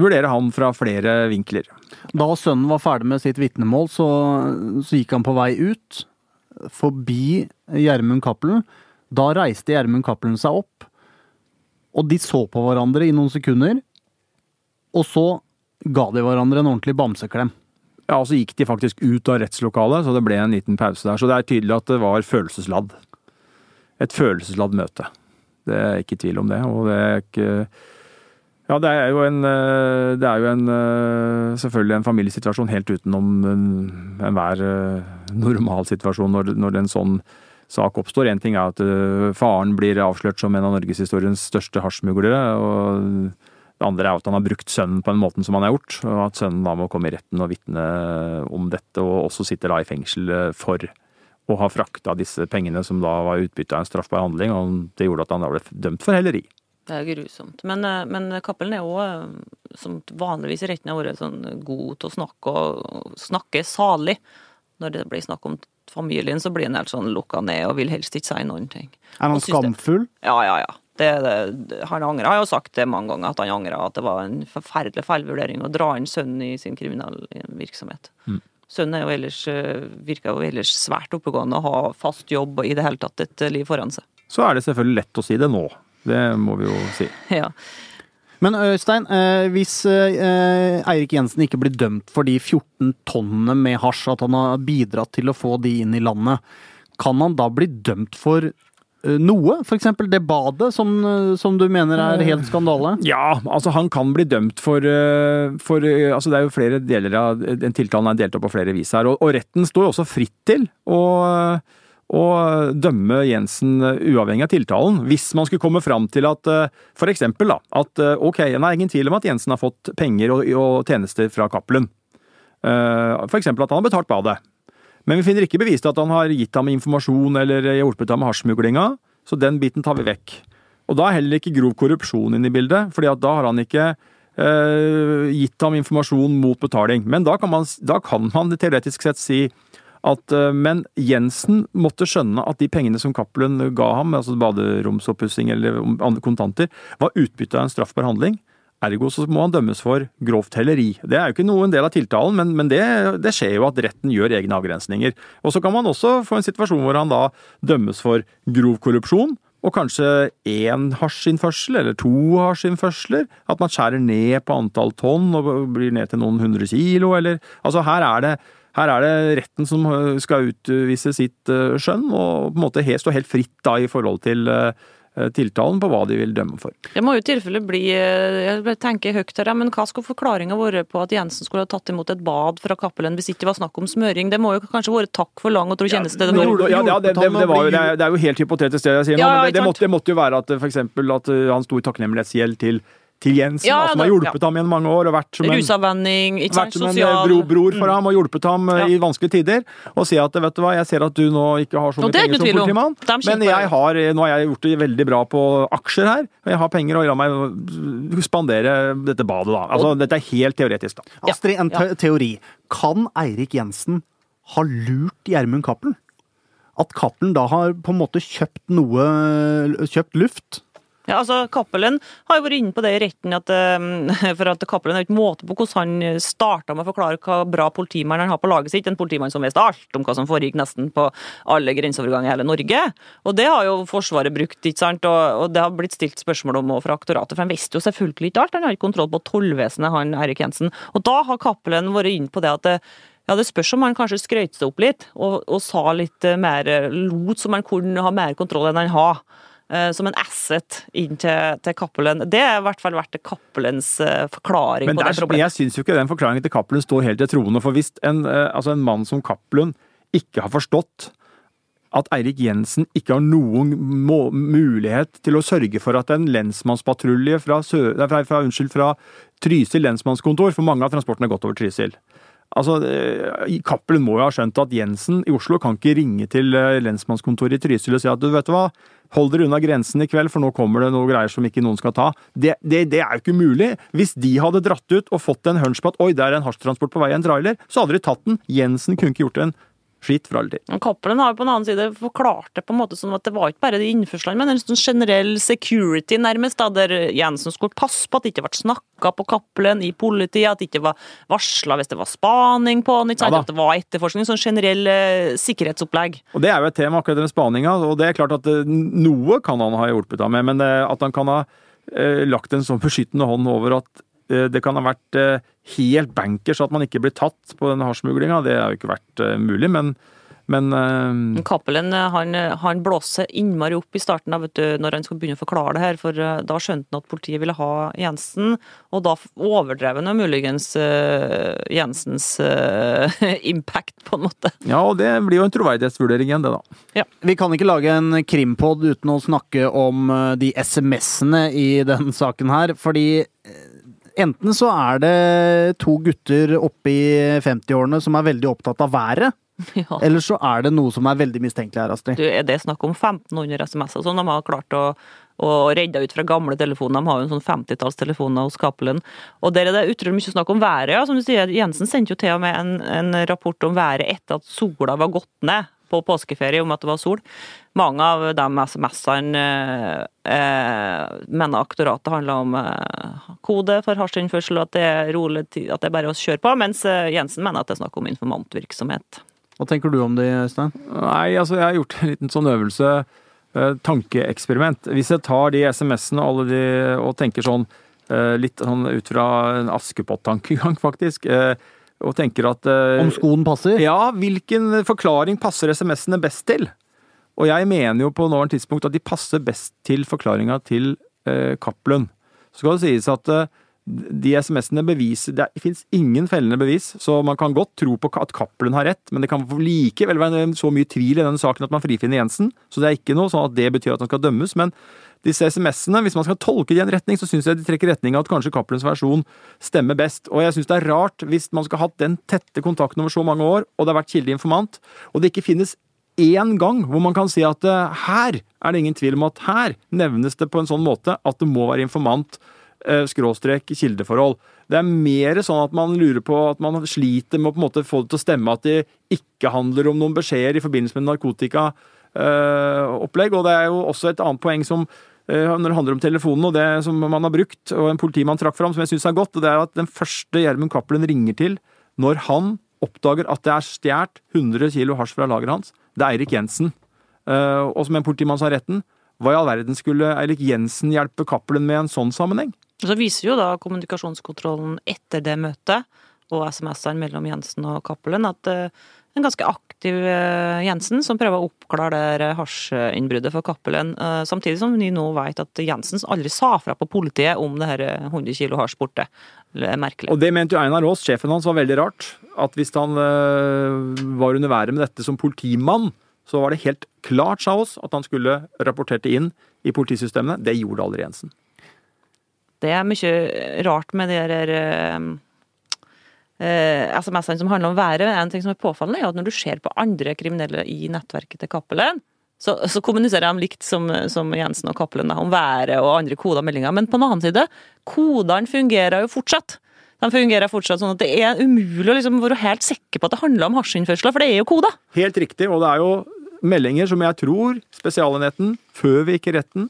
Speaker 4: vurdere han fra flere vinkler.
Speaker 2: Da sønnen var ferdig med sitt vitnemål, så, så gikk han på vei ut, forbi Gjermund Cappelen. Da reiste Gjermund Cappelen seg opp, og de så på hverandre i noen sekunder. Og så ga de hverandre en ordentlig bamseklem.
Speaker 4: Ja, og så gikk de faktisk ut av rettslokalet, så det ble en liten pause der. Så det er tydelig at det var følelsesladd. Et følelsesladd møte. Det er ikke tvil om det. Og det er ikke Ja, det er jo en eh, er jo en eh, Selvfølgelig en familiesituasjon helt utenom enhver eh, normal situasjon når, når en sånn sak oppstår. Én ting er at faren blir avslørt som en av norgeshistoriens største hasjsmuglere. og det andre er at han har brukt sønnen på den måten som han har gjort, og at sønnen da må komme i retten og vitne om dette, og også sitter da i fengsel for å ha frakta disse pengene som da var utbytte av en straffbar handling, og det gjorde at han da ble dømt for helleri.
Speaker 3: Det er grusomt. Men, eh, men Cappelen er òg, som vanligvis i retten har vært sånn god til å snakke, og snakke salig. Når det blir snakk om familien, så blir han helt sånn lukka ned og vil helst ikke si noen ting.
Speaker 2: Er han
Speaker 3: skamfull? det-? Ja, ja, ja. Det, det, han angrer. Jeg har jo sagt det mange ganger, at han angrer at det var en forferdelig feilvurdering å dra inn sønnen i sin kriminelle virksomhet. Sønnen er jo ellers, eh, virker jo ellers svært oppegående og har fast jobb og i det hele tatt et eh, liv foran seg.
Speaker 4: Så er det selvfølgelig lett å si det nå. Det må vi jo si.
Speaker 3: Ja.
Speaker 2: Men Øystein, eh, hvis eh, Eirik Jensen ikke blir dømt for de 14 tonnene med hasj, at han har bidratt til å få de inn i landet, kan han da bli dømt for noe? F.eks. det badet som, eh, som du mener er helt skandale?
Speaker 4: Ja, altså han kan bli dømt for, eh, for eh, altså Det er jo flere deler av den tiltalen er delt opp på flere vis her. Og, og retten står jo også fritt til å, å dømme Jensen eh, uavhengig av tiltalen. Hvis man skulle komme fram til at eh, for eksempel da, at eh, ok, det er ingen tvil om at Jensen har fått penger og, og tjenester fra Cappelen. Eh, For eksempel at han har betalt badet. Men vi finner ikke bevist at han har gitt ham informasjon eller hjulpet ham med hasjsmuglinga, så den biten tar vi vekk. Og da er heller ikke grov korrupsjon inne i bildet, fordi da har han ikke eh, gitt ham informasjon mot betaling. Men da kan man, da kan man teoretisk sett si at eh, Men Jensen måtte skjønne at de pengene som Cappelen ga ham, altså baderomsoppussing eller kontanter, var utbytte av en straffbar handling. Ergo så må han dømmes for grovt helleri. Det er jo ikke noen del av tiltalen, men, men det, det skjer jo at retten gjør egne avgrensninger. Og så kan man også få en situasjon hvor han da dømmes for grov korrupsjon, og kanskje én hasjinnførsel eller to hasjinnførsler. At man skjærer ned på antall tonn og blir ned til noen hundre kilo, eller Altså her er det her er det retten som øh, skal utvise sitt øh, skjønn, og på en måte helt, stå helt fritt da i forhold til øh, tiltalen på hva de vil dømme for.
Speaker 3: Det må jo i tilfelle bli eh, Jeg tenker høyt her, men hva skulle forklaringa være på at Jensen skulle ha tatt imot et bad fra Cappelen hvis ikke det var snakk om smøring? Det må jo kanskje være takk for lang og tro tjeneste. det var-
Speaker 2: gjorde-
Speaker 4: ja, ja, det, det, det, jo, det, er, det er jo helt hypotetisk det jeg sier nå,
Speaker 3: Ja,
Speaker 4: men det, det, måtte, det måtte jo være at for eksempel at uh, han sto i takknemlighetsgjeld til, til Jensen,
Speaker 3: Ja,
Speaker 4: da, som har hjulpet ham gjennom mange år og vært som en, vært som en
Speaker 3: sosial
Speaker 4: eh, bro, bror for
Speaker 3: Mm.
Speaker 4: ham og hjulpet ham eh,
Speaker 3: Ja.
Speaker 4: i vanskelige tider. Og si at vet du hva, jeg ser at du nå ikke har så mye
Speaker 3: er
Speaker 4: penger som politimann, men jeg har, nå har jeg gjort det veldig bra på aksjer her, og jeg har penger og la meg eh, spandere dette badet, da. Altså, dette er helt teoretisk, da.
Speaker 3: Ja,
Speaker 2: Astrid, en te teori. Kan Eirik Jensen ha lurt Gjermund Cappelen? At Cappelen da har på en måte kjøpt noe Kjøpt luft?
Speaker 3: Ja, altså Cappelen har jo vært inne på det i retten, at, eh, for at Cappelen har ikke måte på hvordan han starta med å forklare hva bra politimann han har på laget sitt. En politimann som visste alt om hva som foregikk nesten på alle grenseoverganger i hele Norge. Og det har jo Forsvaret brukt, ikke sant. Og, og det har blitt stilt spørsmål om fra aktoratet, for han visste jo selvfølgelig ikke alt. Han har ikke kontroll på tollvesenet, han Erik Jensen. Og da har Cappelen vært inne på det at det, ja, Det spørs om han kanskje skrøt seg opp litt og, og sa litt eh, mer eh, Lot som han kunne ha mer kontroll enn han har. Eh, Som en asset inn til, til Cappelen. Det har i hvert fall vært Cappelens eh, forklaring
Speaker 4: Men
Speaker 3: på det problemet.
Speaker 4: jeg syns jo ikke den forklaringen til Cappelen står helt til troende. For hvis en, eh, altså en mann som Cappelen ikke har forstått at Eirik Jensen ikke har noen mulighet til å sørge for at en lensmannspatrulje fra, fra, fra, unnskyld, fra Trysil lensmannskontor, for mange av transportene har gått over Trysil Altså, eh, Cappelen må jo ha skjønt at Jensen i Oslo kan ikke ringe til eh, lensmannskontoret i Trysil og si at du vet hva, hold dere unna grensen i kveld, for nå kommer det noen greier som ikke noen skal ta. Det, det, det er jo ikke mulig. Hvis de hadde dratt ut og fått en hunch på at oi, det er en hasjtransport på vei i en trailer, så hadde de tatt den. Jensen kunne ikke gjort en skitt for all tid.
Speaker 3: Men Cappelen har jo på en annen side forklart det på en måte sånn at det var ikke bare de innførslene, men en sånn generell security, nærmest, da, der Jensen skulle passe på at det ikke ble snakka på Cappelen i politiet, at det ikke var varsla hvis det var spaning på han, ikke?
Speaker 4: Ja
Speaker 3: at det var etterforskning, sånn generell eh, sikkerhetsopplegg.
Speaker 4: Og Det er jo et tema akkurat den med spaninga, og det er klart at eh, noe kan han ha hjulpet ham med, men eh, at han kan ha eh, lagt en sånn beskyttende hånd over at det kan ha vært eh, helt bankers at man ikke blir tatt på denne hasjsmuglinga. Det har jo ikke vært eh, mulig, men, men uh,
Speaker 3: Cappelen han, han blåser innmari opp i starten da, vet du, når han skulle begynne å forklare det her, for eh, da skjønte han at politiet ville ha Jensen, og da overdrev han muligens uh, Jensens uh, impact, på en måte.
Speaker 4: ja, og det blir jo en troverdighetsvurdering igjen, det da. Ja.
Speaker 2: Vi kan ikke lage en krimpod uten å snakke om eh, de SMS-ene i den saken her, fordi eh, enten så er det to gutter oppe i 50-årene som er veldig opptatt av været,
Speaker 3: Ja.
Speaker 2: eller så er det noe som er veldig mistenkelig her, Astrid.
Speaker 3: Du, er det snakk om 1500 SMS-er som de har klart å, å redde ut fra gamle telefoner? De har jo en sånn 50-tallstelefoner hos Cappelen. Og der er det utrolig mye snakk om været, ja. Som du sier, Jensen sendte jo til og med en, en rapport om været etter at sola var gått ned på påskeferie om at det var sol. Mange av de SMS-ene eh, mener aktoratet handler om eh, kode for hasjinnførsel, og at det er rolig tid, at det er bare å kjøre på, mens eh, Jensen mener at det er snakk om informantvirksomhet.
Speaker 2: Hva tenker du om det, Øystein?
Speaker 4: Nei, altså jeg har gjort en liten sånn øvelse, eh, tankeeksperiment. Hvis jeg tar de SMS-ene og, alle de, og tenker sånn eh, litt sånn ut fra en Askepott-tankegang, faktisk, eh, og tenker at eh,
Speaker 2: Om skoen passer?
Speaker 4: Ja, hvilken forklaring passer SMS-ene best til? Og jeg mener jo på nåværende tidspunkt at de passer best til forklaringa til eh, Cappelen. Så skal det sies at eh, de SMS-ene beviser Det fins ingen fellende bevis, så man kan godt tro på at Cappelen har rett, men det kan likevel være så mye tvil i denne saken at man frifinner Jensen. Så det er ikke noe sånn at det betyr at han skal dømmes. Men disse SMS-ene, hvis man skal tolke de i en retning, så syns jeg de trekker retning av at kanskje Cappelens versjon stemmer best. Og jeg syns det er rart, hvis man skal ha hatt den tette kontakten over så mange år, og det har vært kildeinformant, og det ikke finnes én gang hvor man kan si at uh, her er det ingen tvil om at her nevnes det på en sånn måte at det må være informant uh, skråstrek kildeforhold. Det er mer sånn at man lurer på at man sliter med å på en måte få det til å stemme at det ikke handler om noen beskjeder i forbindelse med narkotikaopplegg. og det er jo også et annet poeng som når det handler om telefonen og det som man har brukt, og en politimann trakk fram, som jeg syns er godt, og det er at den første Gjermund Cappelen ringer til når han oppdager at det er stjålet 100 kilo hasj fra lageret hans, det er Eirik Jensen. Uh, og som en politimann sa retten, hva i all verden skulle Eirik Jensen hjelpe Cappelen med i en sånn sammenheng?
Speaker 3: Så viser jo da kommunikasjonskontrollen etter det møtet og SMS-ene mellom Jensen og Cappelen at uh, en ganske aktiv uh, Jensen som prøver å oppklare det hasjinnbruddet for Cappelen, samtidig som vi nå vet at Jensen aldri sa fra på politiet om det her 100 kilo hasj borte. Det er merkelig.
Speaker 4: Og det mente jo Einar Aas, sjefen hans, var veldig rart. At hvis han var under været med dette som politimann, så var det helt klart, sa oss, at han skulle rapportert det inn i politisystemene. Det gjorde aldri Jensen.
Speaker 3: Det er mye rart med de der eh, SMS-ene som handler om været. En ting som er påfallende, er at når du ser på andre kriminelle i nettverket til Cappelen, så, så, kommuniserer de likt som, som Jensen og Cappelen om været og andre koder og meldinger. Men på den annen side, kodene fungerer jo fortsatt. De fungerer fortsatt sånn at det er umulig å liksom være helt sikker på at det handler om hasjinnførsler, for det er jo koder.
Speaker 4: Helt riktig, og det er jo meldinger som jeg tror Spesialenheten, før vi gikk i retten,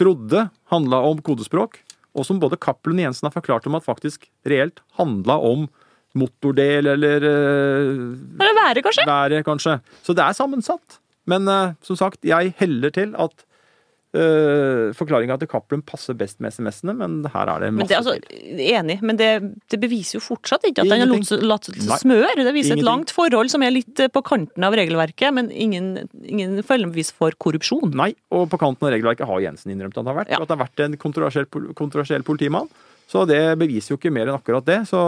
Speaker 4: trodde handla om kodespråk, og som både Cappelen og Jensen har forklart om at faktisk reelt handla om motordel eller
Speaker 3: Eller været, kanskje?
Speaker 4: Været, kanskje. Så det er sammensatt. Men uh, som sagt, jeg heller til at uh, forklaringa til Cappelen passer best med SMS-ene, men her er det masse
Speaker 3: men det, altså, Enig, men det, det, beviser jo fortsatt ikke at den har
Speaker 4: Ingenting.
Speaker 3: latt seg smøre. Det viser
Speaker 4: Ingenting.
Speaker 3: et langt forhold som er litt eh, på kanten av regelverket, men ingen, ingen følgebevis for korrupsjon.
Speaker 4: Nei, og på kanten av regelverket har Jensen innrømt at han har vært,
Speaker 3: Ja.
Speaker 4: at det har vært en kontroversiell, kontroversiell politimann. Så det beviser jo ikke mer enn akkurat det. Så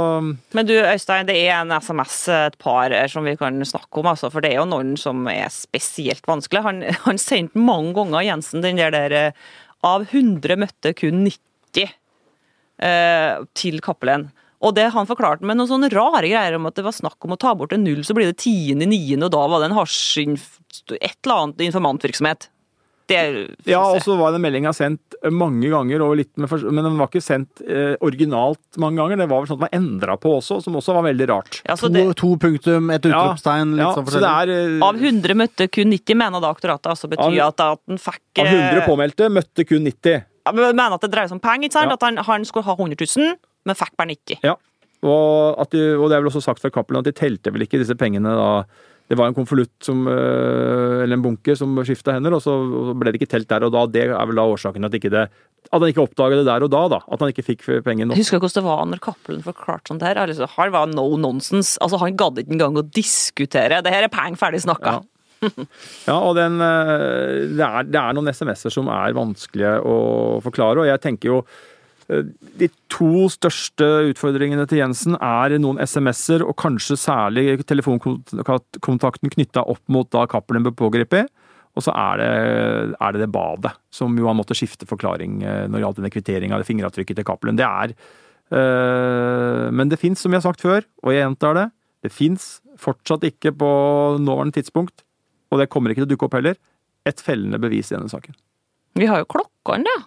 Speaker 3: Men du Øystein, det er en SMS, et par som vi kan snakke om, altså, for det er jo noen som er spesielt vanskelig. Han, han sendte mange ganger Jensen den der, der eh, Av 100 møtte kun 90 eh, til Cappelen. Og det han forklarte med noen sånne rare greier om at det var snakk om å ta bort en null, så blir det tiende, niende, og da var det en hasj... Et eller annet informantvirksomhet. Det
Speaker 4: Ja, og så var den meldinga sendt mange ganger, og litt med, men den var ikke sendt eh, originalt mange ganger. Det var vel sånn at den var endra på også, som også var veldig rart.
Speaker 3: ja, så
Speaker 2: To,
Speaker 3: det,
Speaker 2: to punktum, et utropstegn, litt
Speaker 4: ja,
Speaker 2: sånn
Speaker 4: så det
Speaker 2: forskjellig.
Speaker 4: er eh,
Speaker 3: Av 100 møtte kun 90, mener da aktoratet. Altså betyr
Speaker 4: Av-
Speaker 3: at, at den fikk
Speaker 4: Av 100
Speaker 3: eh,
Speaker 4: påmeldte møtte kun 90.
Speaker 3: Ja, men mener at det dreier seg om penger, ikke sant?
Speaker 4: Ja.
Speaker 3: At han, han skulle ha 100 000, men fikk bare 90.
Speaker 4: Ja. Og, at de, og det er vel også sagt fra Cappelen at de telte vel ikke disse pengene da det var en konvolutt som øh, Eller en bunke som skifta hender, og så, ble det ikke telt der og da. Det er vel da årsaken at, ikke det, at han ikke oppdaga det der og da, da. At han ikke fikk pengene.
Speaker 3: Jeg husker hvordan det var når Cappelen forklarte sånt her. Altså, her var no nonsense. Altså, han gadd ikke engang å diskutere. Det her er peng ferdig snakka.
Speaker 4: Ja. Ja, og den, øh, det, er, det er noen SMS-er som er vanskelige å forklare, og jeg tenker jo de to største utfordringene til Jensen er noen SMS-er, og kanskje særlig telefonkontakten knytta opp mot da Cappelen ble pågrepet. Og så er det, er det det badet, som jo han måtte skifte forklaring øh, når det gjaldt denne kvitteringa, det fingeravtrykket til Cappelen. Det er øh, Men det fins, som jeg har sagt før, og jeg gjentar det, det fins fortsatt ikke på nåværende tidspunkt og det kommer ikke til å dukke opp heller, et fellende bevis i denne saken.
Speaker 3: Vi har jo klokkene, da.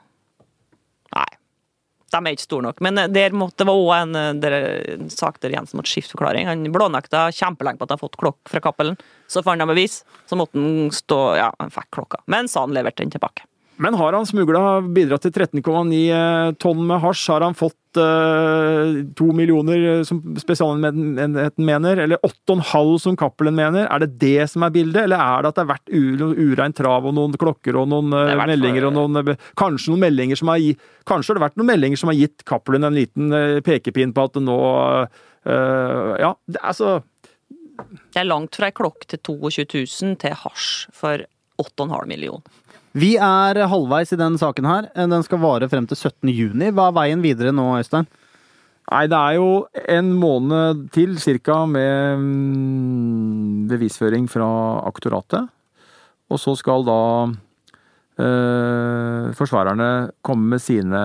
Speaker 3: De er ikke store nok. Men eh, der måtte, det var òg en, eh, en sak der Jensen måtte skifte forklaring. Han blånekta kjempelenge på at han har fått klokk fra Cappelen. Så fant han bevis, så måtte han stå Ja, han fikk klokka. Men sa han leverte den tilbake.
Speaker 4: Men har han smugla bidratt til 13,9 tonn med hasj? Har han fått eh, to millioner, som Spesialenheten mener? Eller 8,5 som Cappelen mener? Er det det som er bildet, eller er det at det har vært ureint trav og noen klokker og noen eh, meldinger og noen eh, Kanskje noen meldinger som har gitt Kanskje har det vært noen meldinger som har gitt Cappelen en liten eh, pekepinn på at det nå eh, Ja, det, altså
Speaker 3: Det er langt fra ei klokk til 22 000 til hasj for 8,5 millioner.
Speaker 2: Vi er halvveis i den saken her. Den skal vare frem til 17. juni. Hva er veien videre nå, Øystein?
Speaker 4: Nei, det er jo en måned til cirka med mm, bevisføring fra aktoratet. Og så skal da eh, forsvarerne komme med sine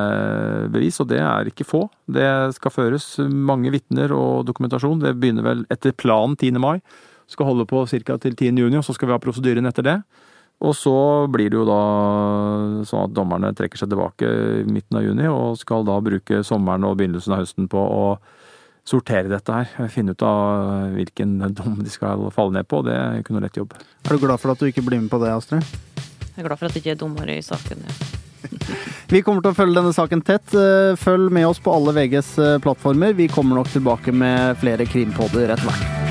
Speaker 4: bevis, og det er ikke få. Det skal føres mange vitner og dokumentasjon. Det begynner vel etter planen 10. mai. Skal holde på ca. til 10. juni, og så skal vi ha prosedyren etter det. Og så blir det jo da sånn at dommerne trekker seg tilbake i midten av juni, og skal da bruke sommeren og begynnelsen av høsten på å sortere dette her. Finne ut av hvilken dom de skal falle ned på. Det er ikke noe lett jobb.
Speaker 2: Er du glad for at du ikke blir med på det, Astrid?
Speaker 3: Jeg er glad for at det ikke er dommer i saken. Ja.
Speaker 2: Vi kommer til å følge denne saken tett. Følg med oss på alle VGs plattformer. Vi kommer nok tilbake med flere krimpodder etter hvert.